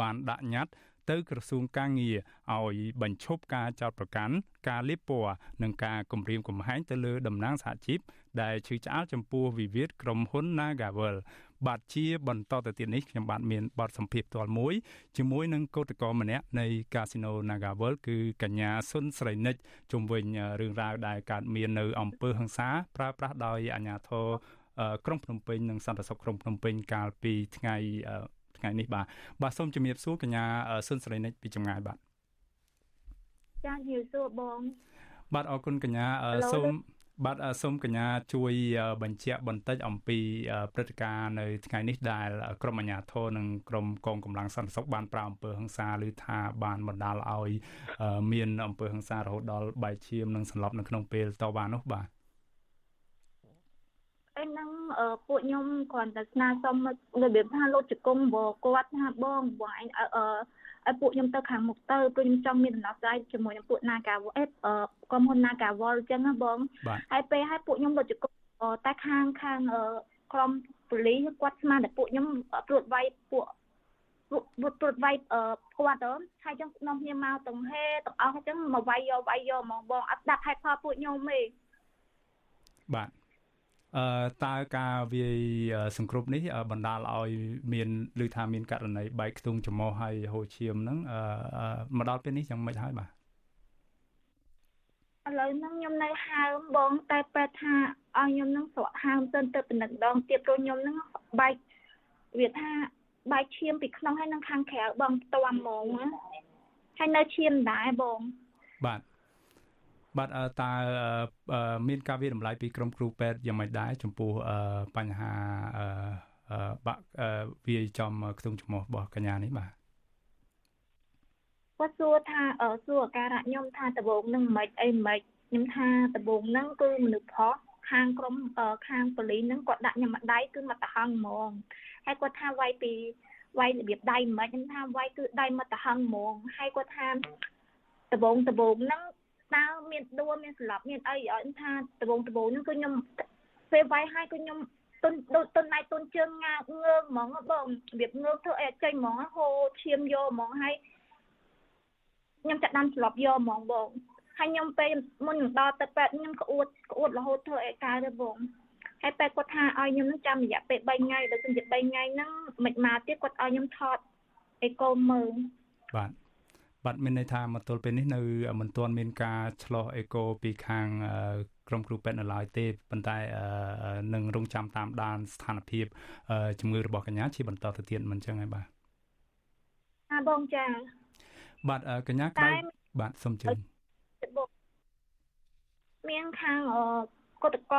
បានដាក់ញត្តិទៅក្រសួងកាងារឲ្យបញ្ឈប់ការចោទប្រកាន់ការលាបពណ៌និងការគំរាមកំហែងទៅលើតំណាងសហជីពដែលឈឺឆ្អាលចំពោះវិវាទក្រុមហ៊ុន Nagavel បាទជាបន្តទៅទៀតនេះខ្ញុំបាទមានបទសម្ភាសន៍ផ្ទាល់មួយជាមួយនឹងកោតក្រម្នាក់នៃកាស៊ីណូ Nagavel គឺកញ្ញាសុនស្រីនិចជុំវិញរឿងរ៉ាវដែលកើតមាននៅអំពើហិង្សាប្រើប្រាស់ដោយអាជ្ញាធរក្រុងភ្នំពេញនិងសន្តិសុខក្រុងភ្នំពេញកាលពីថ្ងៃថ្ងៃនេះបាទបាទសូមជំរាបសួរកញ្ញាសុនស្រីនិចពីចម្ងាយបាទចាជំរាបសួរបងបាទអរគុណកញ្ញាសូម បាទសូមកញ្ញាជួយបញ្ជាក់បន្តិចអំពីព្រឹត្តិការណ៍នៅថ្ងៃនេះដែលក្រមអាជ្ញាធរនិងក្រមកងកម្លាំងសន្តិសុខបានប្រើអំពើហិង្សាឬថាបានបណ្ដាលឲ្យមានអំពើហិង្សារហូតដល់បែកឈាមនិងសន្លប់នៅក្នុងពេលតវ៉ានោះបាទអីហ្នឹងពួកខ្ញុំគ្រាន់តែស្នើសុំរបៀបថាលោកជង្គង់បគាត់ថាបងបងឯងអឺ ឲ្យពួកខ្ញុំទៅខាងមុខទៅព្រោះខ្ញុំចង់មានដំណោះស្រាយជាមួយនឹងពួក Nagawal អេក្រុមហ៊ុន Nagawal អញ្ចឹងណាបងហើយពេលឲ្យពួកខ្ញុំលោកជង្គង់តែខាងខាងក្រុមប៉ូលីសគាត់ស្មានតែពួកខ្ញុំត្រួតវាយពួកពួកត្រួតវាយគាត់ទៅហើយចឹងនាំគ្នាមកទាំងហេទាំងអស់អញ្ចឹងមកវាយយកវាយយកហ្មងបងអត់ដាក់ហេតុផលពួកខ្ញុំទេបាទអឺ តើការវាយសង្គ្រប់នេះបណ្ដាលឲ្យមានឬថាមានករណីបែកខ្ទង់ចំោះហើយហូរឈាមហ្នឹងអឺមកដល់ពេលនេះយ៉ាងម៉េចហើយបាទឥឡូវហ្នឹងខ្ញុំនៅហើមបងតែពេទ្យថាឲ្យខ្ញុំហ្នឹងស្រក់ហើមទៅទៅពិនិត្យដងទៀតព្រោះខ្ញុំហ្នឹងបែកវាថាបែកឈាមពីក្នុងហើយនឹងខាងក្រៅបងផ្ទាំហ្មងហើយនៅឈាមដែរបងបាទ បាទតើមានការវិតម្លៃពីក្រុមគ្រូពេទ្យយ៉ាងម៉េចដែរចំពោះបញ្ហាបាក់វាយចំខ្ទង់ច្រមុះរបស់កញ្ញានេះបាទគាត់សួរថាសួរអាការៈខ្ញុំថាដបងនឹងមិនអីមិនខ្ញុំថាដបងហ្នឹងគឺមនុស្សផុសខាងក្រុមខាងប៉ូលីសហ្នឹងគាត់ដាក់ខ្ញុំមួយដៃគឺមកតហឹងហ្មងហើយគាត់ថាវាយពីវាយរបៀបដៃមិនខ្ញុំថាវាយគឺដៃមកតហឹងហ្មងហើយគាត់ថាដបងដបងហ្នឹង តើមានដួលមានស្លាប់មានអីឲ្យថាដបងដបងហ្នឹងគឺខ្ញុំពេលវាយឲ្យគឺខ្ញុំទុនដូចទុនដៃទុនជើងងើងើហ្មងបងរបៀបងើធ្វើអីចេញហ្មងហូរឈាមយកហ្មងហើយខ្ញុំចាក់ដាំស្លាប់យកហ្មងបងហើយខ្ញុំពេលមុននឹងដល់ទៅពេទ្យខ្ញុំក្អួតក្អួតរហូតធ្វើអីកើតទៅបងហើយពេទ្យគាត់ថាឲ្យខ្ញុំនឹងចាំរយៈពេល3ថ្ងៃដល់ជា3ថ្ងៃហ្នឹងមិនមកទៀតគាត់ឲ្យខ្ញុំថតអេកូមើលបាទ បាទមានន័យថាមកទល់ពេលនេះនៅមិនទាន់មានការឆ្លោះអេកូពីខាងក្រុមគ្រូពេទ្យនៅឡើយទេប៉ុន្តែនឹងរងចាំតាមដានស្ថានភាពជំងឺរបស់កញ្ញាជាបន្តទៅទៀតមិនចឹងហើយបាទអាបងចាបាទកញ្ញាក្រោយបាទសូមជឿមានខាង កតក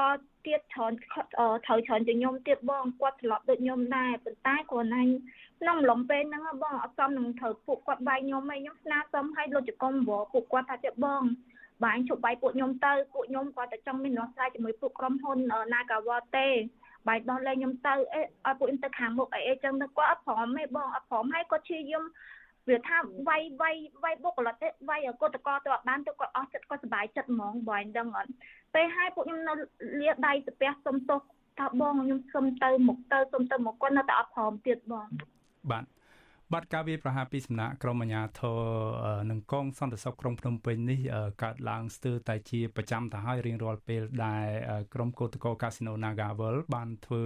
ទៀតច្រើនត្រូវច្រើនជាខ្ញុំទៀតបងគាត់ឆ្លប់ដូចខ្ញុំដែរប៉ុន្តែគ្រាន់តែក្នុងអំឡុងពេលហ្នឹងបងអត់សមនឹងត្រូវពួកគាត់បាយខ្ញុំឯងខ្ញុំស្នើសុំឲ្យលោកចកុំវពួកគាត់ថាចេះបងបាញ់ជប់បាយពួកខ្ញុំទៅពួកខ្ញុំគាត់តែចង់មានដំណោះស្រាយជាមួយពួកក្រុមហ៊ុន Nagawal ទេបាយដោះលែងខ្ញុំទៅអេឲ្យពួកខ្ញុំទៅខាងមុខអីអីចឹងទៅគាត់អត់ព្រមទេបងអត់ព្រមឲ្យគាត់ជាយំវាថាវាយវាយវាយបុគ្គលិកទេវាយកតកទៅអត់បានទៅគាត់អស់ចិត្តគាត់សុបាយចិត្តហ្មងបងអញ្ចឹងអត់ ពេលឲ្យពួកខ្ញុំនៅលាដៃស្ពះសុំទោសថាបងខ្ញុំសុំទៅមុខទៅសុំទៅមុខគាត់នៅតែអត់ព្រមទៀតបងបាទបាត់ការវាប្រហារពីសំណាក់ក្រមអាជ្ញាធរនិងកងសន្តិសុខក្រុងភ្នំពេញនេះកើតឡើងស្ទើរតែជាប្រចាំទៅហើយរៀងរាល់ពេលដែលក្រុមកោតក្រកាស៊ីណូ Nagavel បានធ្វើ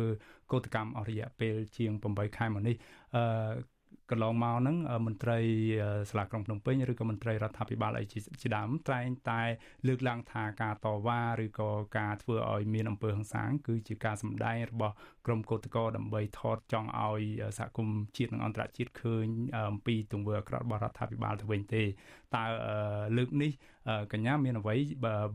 កោតកម្មអស់រយៈពេលជាង8ខែមកនេះ កន្លងមកហ្នឹងមន្ត្រីសាលាក្រុងភ្នំពេញឬក៏មន្ត្រីរដ្ឋាភិបាលអីជាដើមតែងតែ លើកឡើងថាការតវ៉ាឬក៏ការធ្វើឲ្យមានអំពើហិង្សាគឺជាការសម្ដែងរបស់ក្រមកោតក្រដើម្បីថតចង់ឲ្យសហគមន៍ជាតិនិងអន្តរជាតិឃើញអំពីទង្វើអាក្រក់របស់រដ្ឋាភិបាលទៅវិញទេតើលើកនេះកញ្ញាមានអ្វី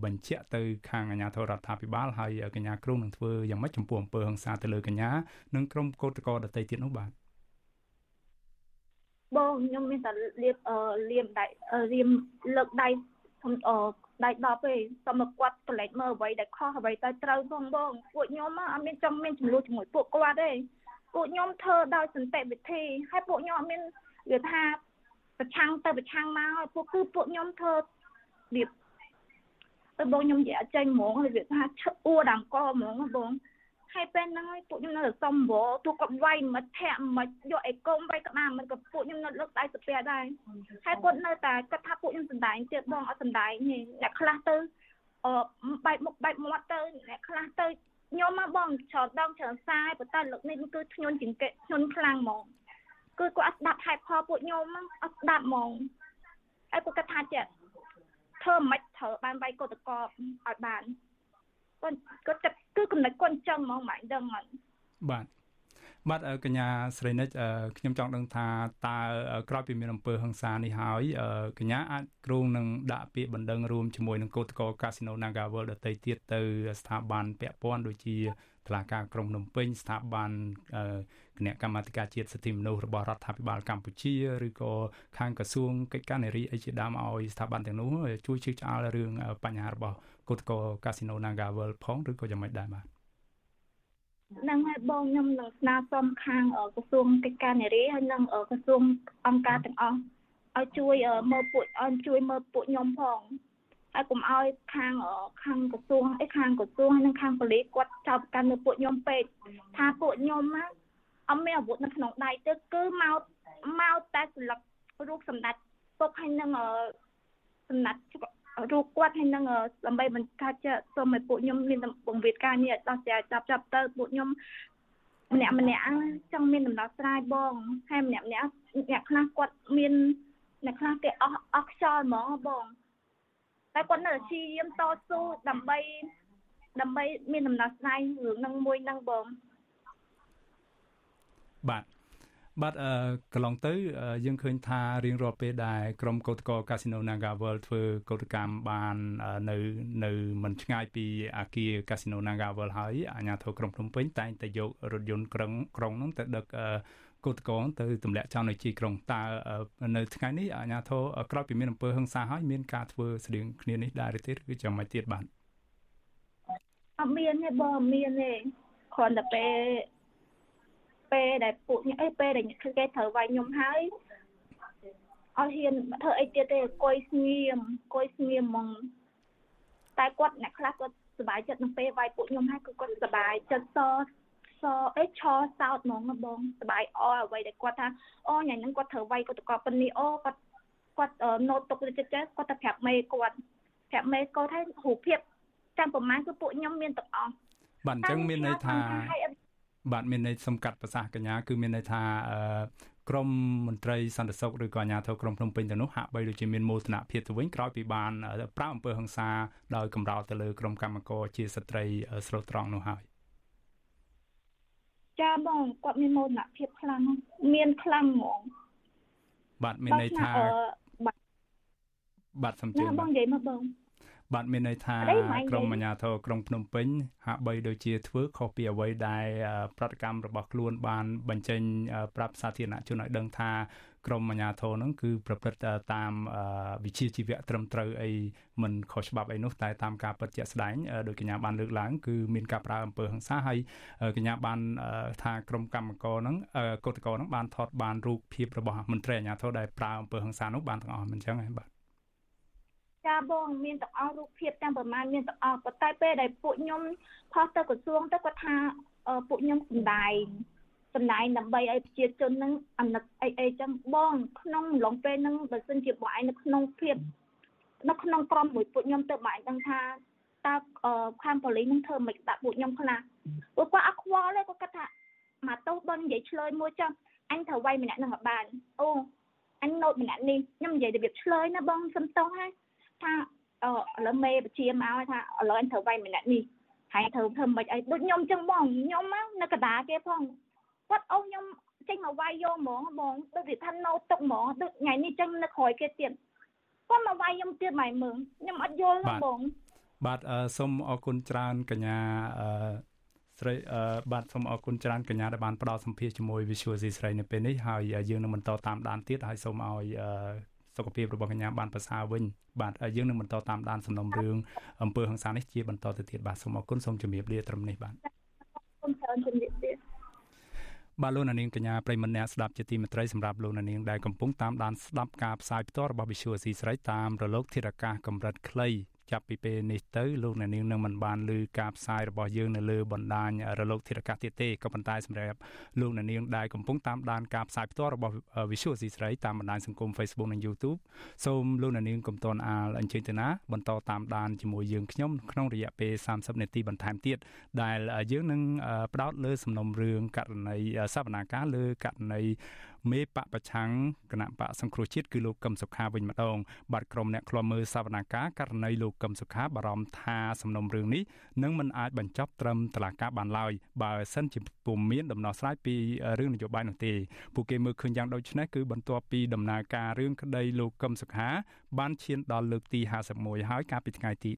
បញ្ជាក់ទៅខាងអាជ្ញាធររដ្ឋាភិបាលហើយកញ្ញាគ្រូនឹងធ្វើយ៉ាងម៉េចចំពោះអំពើហិង្សាទៅលើកញ្ញានិងក្រុមកោតក្រដទៃទៀតនោះបាទ បងខ្ញុំមានតែលៀបលៀមដៃលៀមលើកដៃខ្ញុំដៃ10ទេសូមឲ្យគាត់កលែកមើលអ្វីដែលខុសអ្វីទៅត្រូវផងបងពួកខ្ញុំអត់មានចង់មានចំនួនជាមួយពួកគាត់ទេពួកខ្ញុំធ្វើដោយសន្តិវិធីហើយពួកខ្ញុំអត់មាននិយាយថាប្រឆាំងទៅប្រឆាំងមកពួកគឺពួកខ្ញុំធ្វើរបៀបទៅបងខ្ញុំនិយាយអត់ចេញហ្មងហើយវាថាឈឹអួរដើមកហ្មងបង ហើយពេលហ្នឹងហើយពួកខ្ញុំនៅសំវរទូគាត់វាយមិនធាក់មិនយកអីកុំវាយក្តាមមិនក៏ពួកខ្ញុំនៅលើកដៃសាពះដែរហើយគាត់នៅតែគាត់ថាពួកខ្ញុំសំដែងទៀតបងអត់សំដែងទេអ្នកខ្លះទៅអឺបែកមុខបែកមាត់ទៅអ្នកខ្លះទៅខ្ញុំមកបងច្រើនដងច្រើនសាយប៉ុន្តែលើកនេះគឺធ្ងន់ជាងគេធ្ងន់ខ្លាំងហ្មងគឺគាត់អត់ស្ដាប់ហេតុផលពួកខ្ញុំអត់ស្ដាប់ហ្មងហើយគាត់គាត់ថាចេះធ្វើមិនត្រូវបានវាយកោតកបឲ្យបាន គាត់គាត់ចិត្តគឺកំណត់គាត់អញ្ចឹងហ្មងមិនដឹងអត់បាទបាទកញ្ញាស្រីនិចខ្ញុំចង់ដឹងថាតើក្រោយពីមានអំពើហិង្សានេះហើយកញ្ញាអាចគ្រងនឹងដាក់ពាក្យបណ្ដឹងរួមជាមួយនឹងកោតក្រកាស៊ីណូ Naga World ដទៃទៀតទៅស្ថាប័នពាក់ព័ន្ធដូចជាតុលាការក្រុងភ្នំពេញស្ថាប័នគណៈកម្មាធិការជាតិសិទ្ធិមនុស្សរបស់រដ្ឋាភិបាលកម្ពុជាឬក៏ខាងក្រសួងកិច្ចការនារីអីជាដើមឲ្យស្ថាប័នទាំងនោះជួយជឿឆ្អាលរឿងបញ្ហារបស់ គឧតកោកាស៊ីណូ Naga World ផងឬក៏យ៉ាងម៉េចដែរបាទនឹងឲ្យបងខ្ញុំនឹងស្នើសុំខាងក្រសួងកិច្ចការនារីហើយនិងក្រសួងអង្គការទាំងអស់ឲ្យជួយមើលពួកឲ្យជួយមើលពួកខ្ញុំផងហើយកុំឲ្យខាងខាងក្រសួងអីខាងក្រសួងហើយនិងខាងប៉ូលីសគាត់ចោទប្រកាន់លើពួកខ្ញុំពេកថាពួកខ្ញុំណាអត់មានអាវុធនៅក្នុងដៃទេគឺមកមកតែស្លឹករូបសម្ដេចពុកហើយនឹងសម្ដេច រូបគាត់ហើយនឹងដើម្បីបង្កើតជាសូមឲ្យពួកខ្ញុំមានបង្រៀនការងារដោះស្រាយចាប់ចាប់ទៅពួកខ្ញុំម្នាក់ម្នាក់ចង់មានដំណោះស្រាយបងហើយម្នាក់ម្នាក់អ្នកខ្លះគាត់មានអ្នកខ្លះគេអស់អស់ខ្យល់ហ្មងបងតែគាត់នៅព្យាយាមតស៊ូដើម្បីដើម្បីមានដំណោះស្រាយរឿងនឹងមួយនឹងបងបាទ បាទអឺកន្លងទៅ យើងឃើញថារៀងរាល់ពេលដែលក្រុមកោតក្រកាស៊ីណូ Naga World ធ្វើកោតកម្មបាននៅនៅមិនឆ្ងាយពីអាគារកាស៊ីណូ Naga World ហើយអាជ្ញាធរក្រុងភ្នំពេញតែងតែយករថយន្តក្រុងក្រុងនោះទៅដឹកកោតក្រទៅទម្លាក់ចោលនៅជីក្រុងតើនៅថ្ងៃនេះអាជ្ញាធរក្រោយពីមានអំពើហិង្សាហើយមានការធ្វើស្តៀងគ្នានេះដែរទេឬយ៉ាងម៉េចទៀតបាទអត់មានទេបងមានទេគ្រាន់តែពេល ពេលដែលពួកខ្ញុំអីពេលដែលគឺគេត្រូវវាយខ្ញុំហើយអត់ហ៊ានធ្វើអីទៀតទេអង្គុយស្ងៀមអង្គុយស្ងៀមហ្មងតែគាត់អ្នកខ្លះគាត់សប្បាយចិត្តនឹងពេលវាយពួកខ្ញុំហើយគឺគាត់សប្បាយចិត្តសសអីឆោសោតហ្មងបងសប្បាយអអ្វីដែលគាត់ថាអូញ៉ាំហ្នឹងគាត់ត្រូវវាយគាត់តកប៉ុននេះអូគាត់គាត់ណូតទុកចិត្តចេះគាត់ទៅប្រាប់មេគាត់ប្រាប់មេគាត់ថារូបភាពចាំប្រហែលគឺពួកខ្ញុំមានទាំងអស់បាទអញ្ចឹងមានន័យថា បាទមានន័យសំកាត់ប្រសាសន៍កញ្ញាគឺមានន័យថាក្រមមន្ត្រីសន្តិសុខឬក៏អាជ្ញាធរក្រមភ្នំពេញទៅនោះហាក់បីដូចជាមានមោទនភាពទៅវិញក្រោយពីបានប្រាអំពើហិង្សាដោយកំរោលទៅលើក្រុមកម្មករជាស្ត្រីស្រុតត្រង់នោះហើយចាបងគាត់មានមោទនភាពខ្លាំងមានខ្លាំងហ្មងបាទមានន័យថាបាទសំជឿបងនិយាយមកបង បាទមានន័យថាក្រមអាជ្ញាធរក្រុងភ្នំពេញហាក់បីដូចជាធ្វើខុសពីអ្វីដែលប្រតិកម្មរបស់ខ្លួនបានបញ្ចេញប្រាប់សាធារណជនឲ្យដឹងថាក្រមអាជ្ញាធរហ្នឹងគឺប្រព្រឹត្តតាមវិជាជីវៈត្រឹមត្រូវអីមិនខុសច្បាប់អីនោះតែតាមការពិតជាក់ស្ដែងដោយកញ្ញាបានលើកឡើងគឺមានការប្រើអំពើហិង្សាហើយកញ្ញាបានថាក្រមកម្មករហ្នឹងកោតក្រហ្នឹងបានថតបានរូបភាពរបស់មន្ត្រីអាជ្ញាធរដែលប្រើអំពើហិង្សានោះបានទាំងអស់មិនអញ្ចឹងហ៎បាទ ចាបងមានទាំងអស់រូបភាពទាំងប្រមាណមានទាំងអស់ប៉ុន្តែពេលដែលពួកខ្ញុំផុសទៅក្រសួងទៅគាត់ថាពួកខ្ញុំសំដែងសំដែងដើម្បីឲ្យប្រជាជននឹងអាណិតអីអីចឹងបងក្នុងឡងពេលហ្នឹងបើសិនជាបងឯងនៅក្នុងភាពនៅក្នុងក្រុមមួយពួកខ្ញុំទៅបងឯងដឹងថាតើខាងប៉ូលីសនឹងធ្វើមិនដាក់ពួកខ្ញុំខ្លះពួកគាត់អត់ខ្វល់ទេគាត់គិតថាមកទោសបងនិយាយឆ្លើយមួយចឹងអញត្រូវវាយម្នាក់នឹងឲ្យបានអូអញណូតម្នាក់នេះខ្ញុំនិយាយរបៀបឆ្លើយណាបងសុំតោះហើយ ថាអឺឥឡូវមេបជាមកថាឥឡូវអញត្រូវវាយម្នាក់នេះហើយត្រូវធ្វើមិនអីដូចខ្ញុំចឹងបងខ្ញុំនៅកដាគេផងគាត់អូខ្ញុំចេញមកវាយយកហ្មងបងដូចថាណូតុកហ្មងដូចថ្ងៃនេះចឹងនៅក្រោយគេទៀតគាត់មកវាយខ្ញុំទៀតម៉ែមើងខ្ញុំអត់យល់ទេបងបាទសូមអរគុណច្រើនកញ្ញាអឺស្រីបាទសូមអរគុណច្រើនកញ្ញាដែលបានផ្ដល់សម្ភារជាមួយ Visual C ស្រីនៅពេលនេះហើយយើងនឹងបន្តតាមដានទៀតហើយសូមឲ្យ សុខភាពរបស់កញ្ញាបានប្រសើរវិញបាទយើងនឹងបន្តតាមដានសំណុំរឿងអំពើហិង្សានេះជាបន្តទៅទៀតបាទសូមអរគុណសូមជម្រាបលាត្រឹមនេះបាទសូមច្រើនជម្រាបលាបាទលោកនាងកញ្ញាប្រិមម្នាក់ស្ដាប់ជាទីមេត្រីសម្រាប់លោកនាងដែលកំពុងតាមដានស្ដាប់ការផ្សាយផ្ទាល់របស់ Visual C ស្រីតាមរលកធារកាសកម្រិតខ្លី ចាប់ពីពេលនេះទៅលោកអ្នកនាងនឹងមិនបានឮការផ្សាយរបស់យើងនៅលើបណ្ដាញរលកធារកាសទៀតទេក៏ប៉ុន្តែសម្រាប់លោកអ្នកនាងដែលកំពុងតាមដានការផ្សាយផ្ទាល់របស់ Visual ស៊ីស្រីតាមបណ្ដាញសង្គម Facebook និង YouTube សូមលោកអ្នកនាងកុំតន់អាលអញ្ជើញទៅណាបន្តតាមដានជាមួយយើងខ្ញុំក្នុងរយៈពេល30នាទីបន្ថែមទៀតដែលយើងនឹងផ្ដោតលើសំណុំរឿងករណីសវនាការលើករណី មេបកប្រឆាំងគណៈបកសង្គ្រោះជាតិគឺលោកកឹមសុខាវិញម្ដងបាទក្រុមអ្នកខ្លាំមើលសវនាការករណីលោកកឹមសុខាបារម្ភថាសំណុំរឿងនេះនឹងមិនអាចបញ្ចប់ត្រឹមតុលាការបានឡើយបើសិនជាពុំមានដំណោះស្រាយពីរឿងនយោបាយនោះទេពួកគេមើលឃើញយ៉ាងដូចនេះគឺបន្ទាប់ពីដំណើរការរឿងក្តីលោកកឹមសុខាបានឈានដល់លើកទី51ហើយកាលពីថ្ងៃទី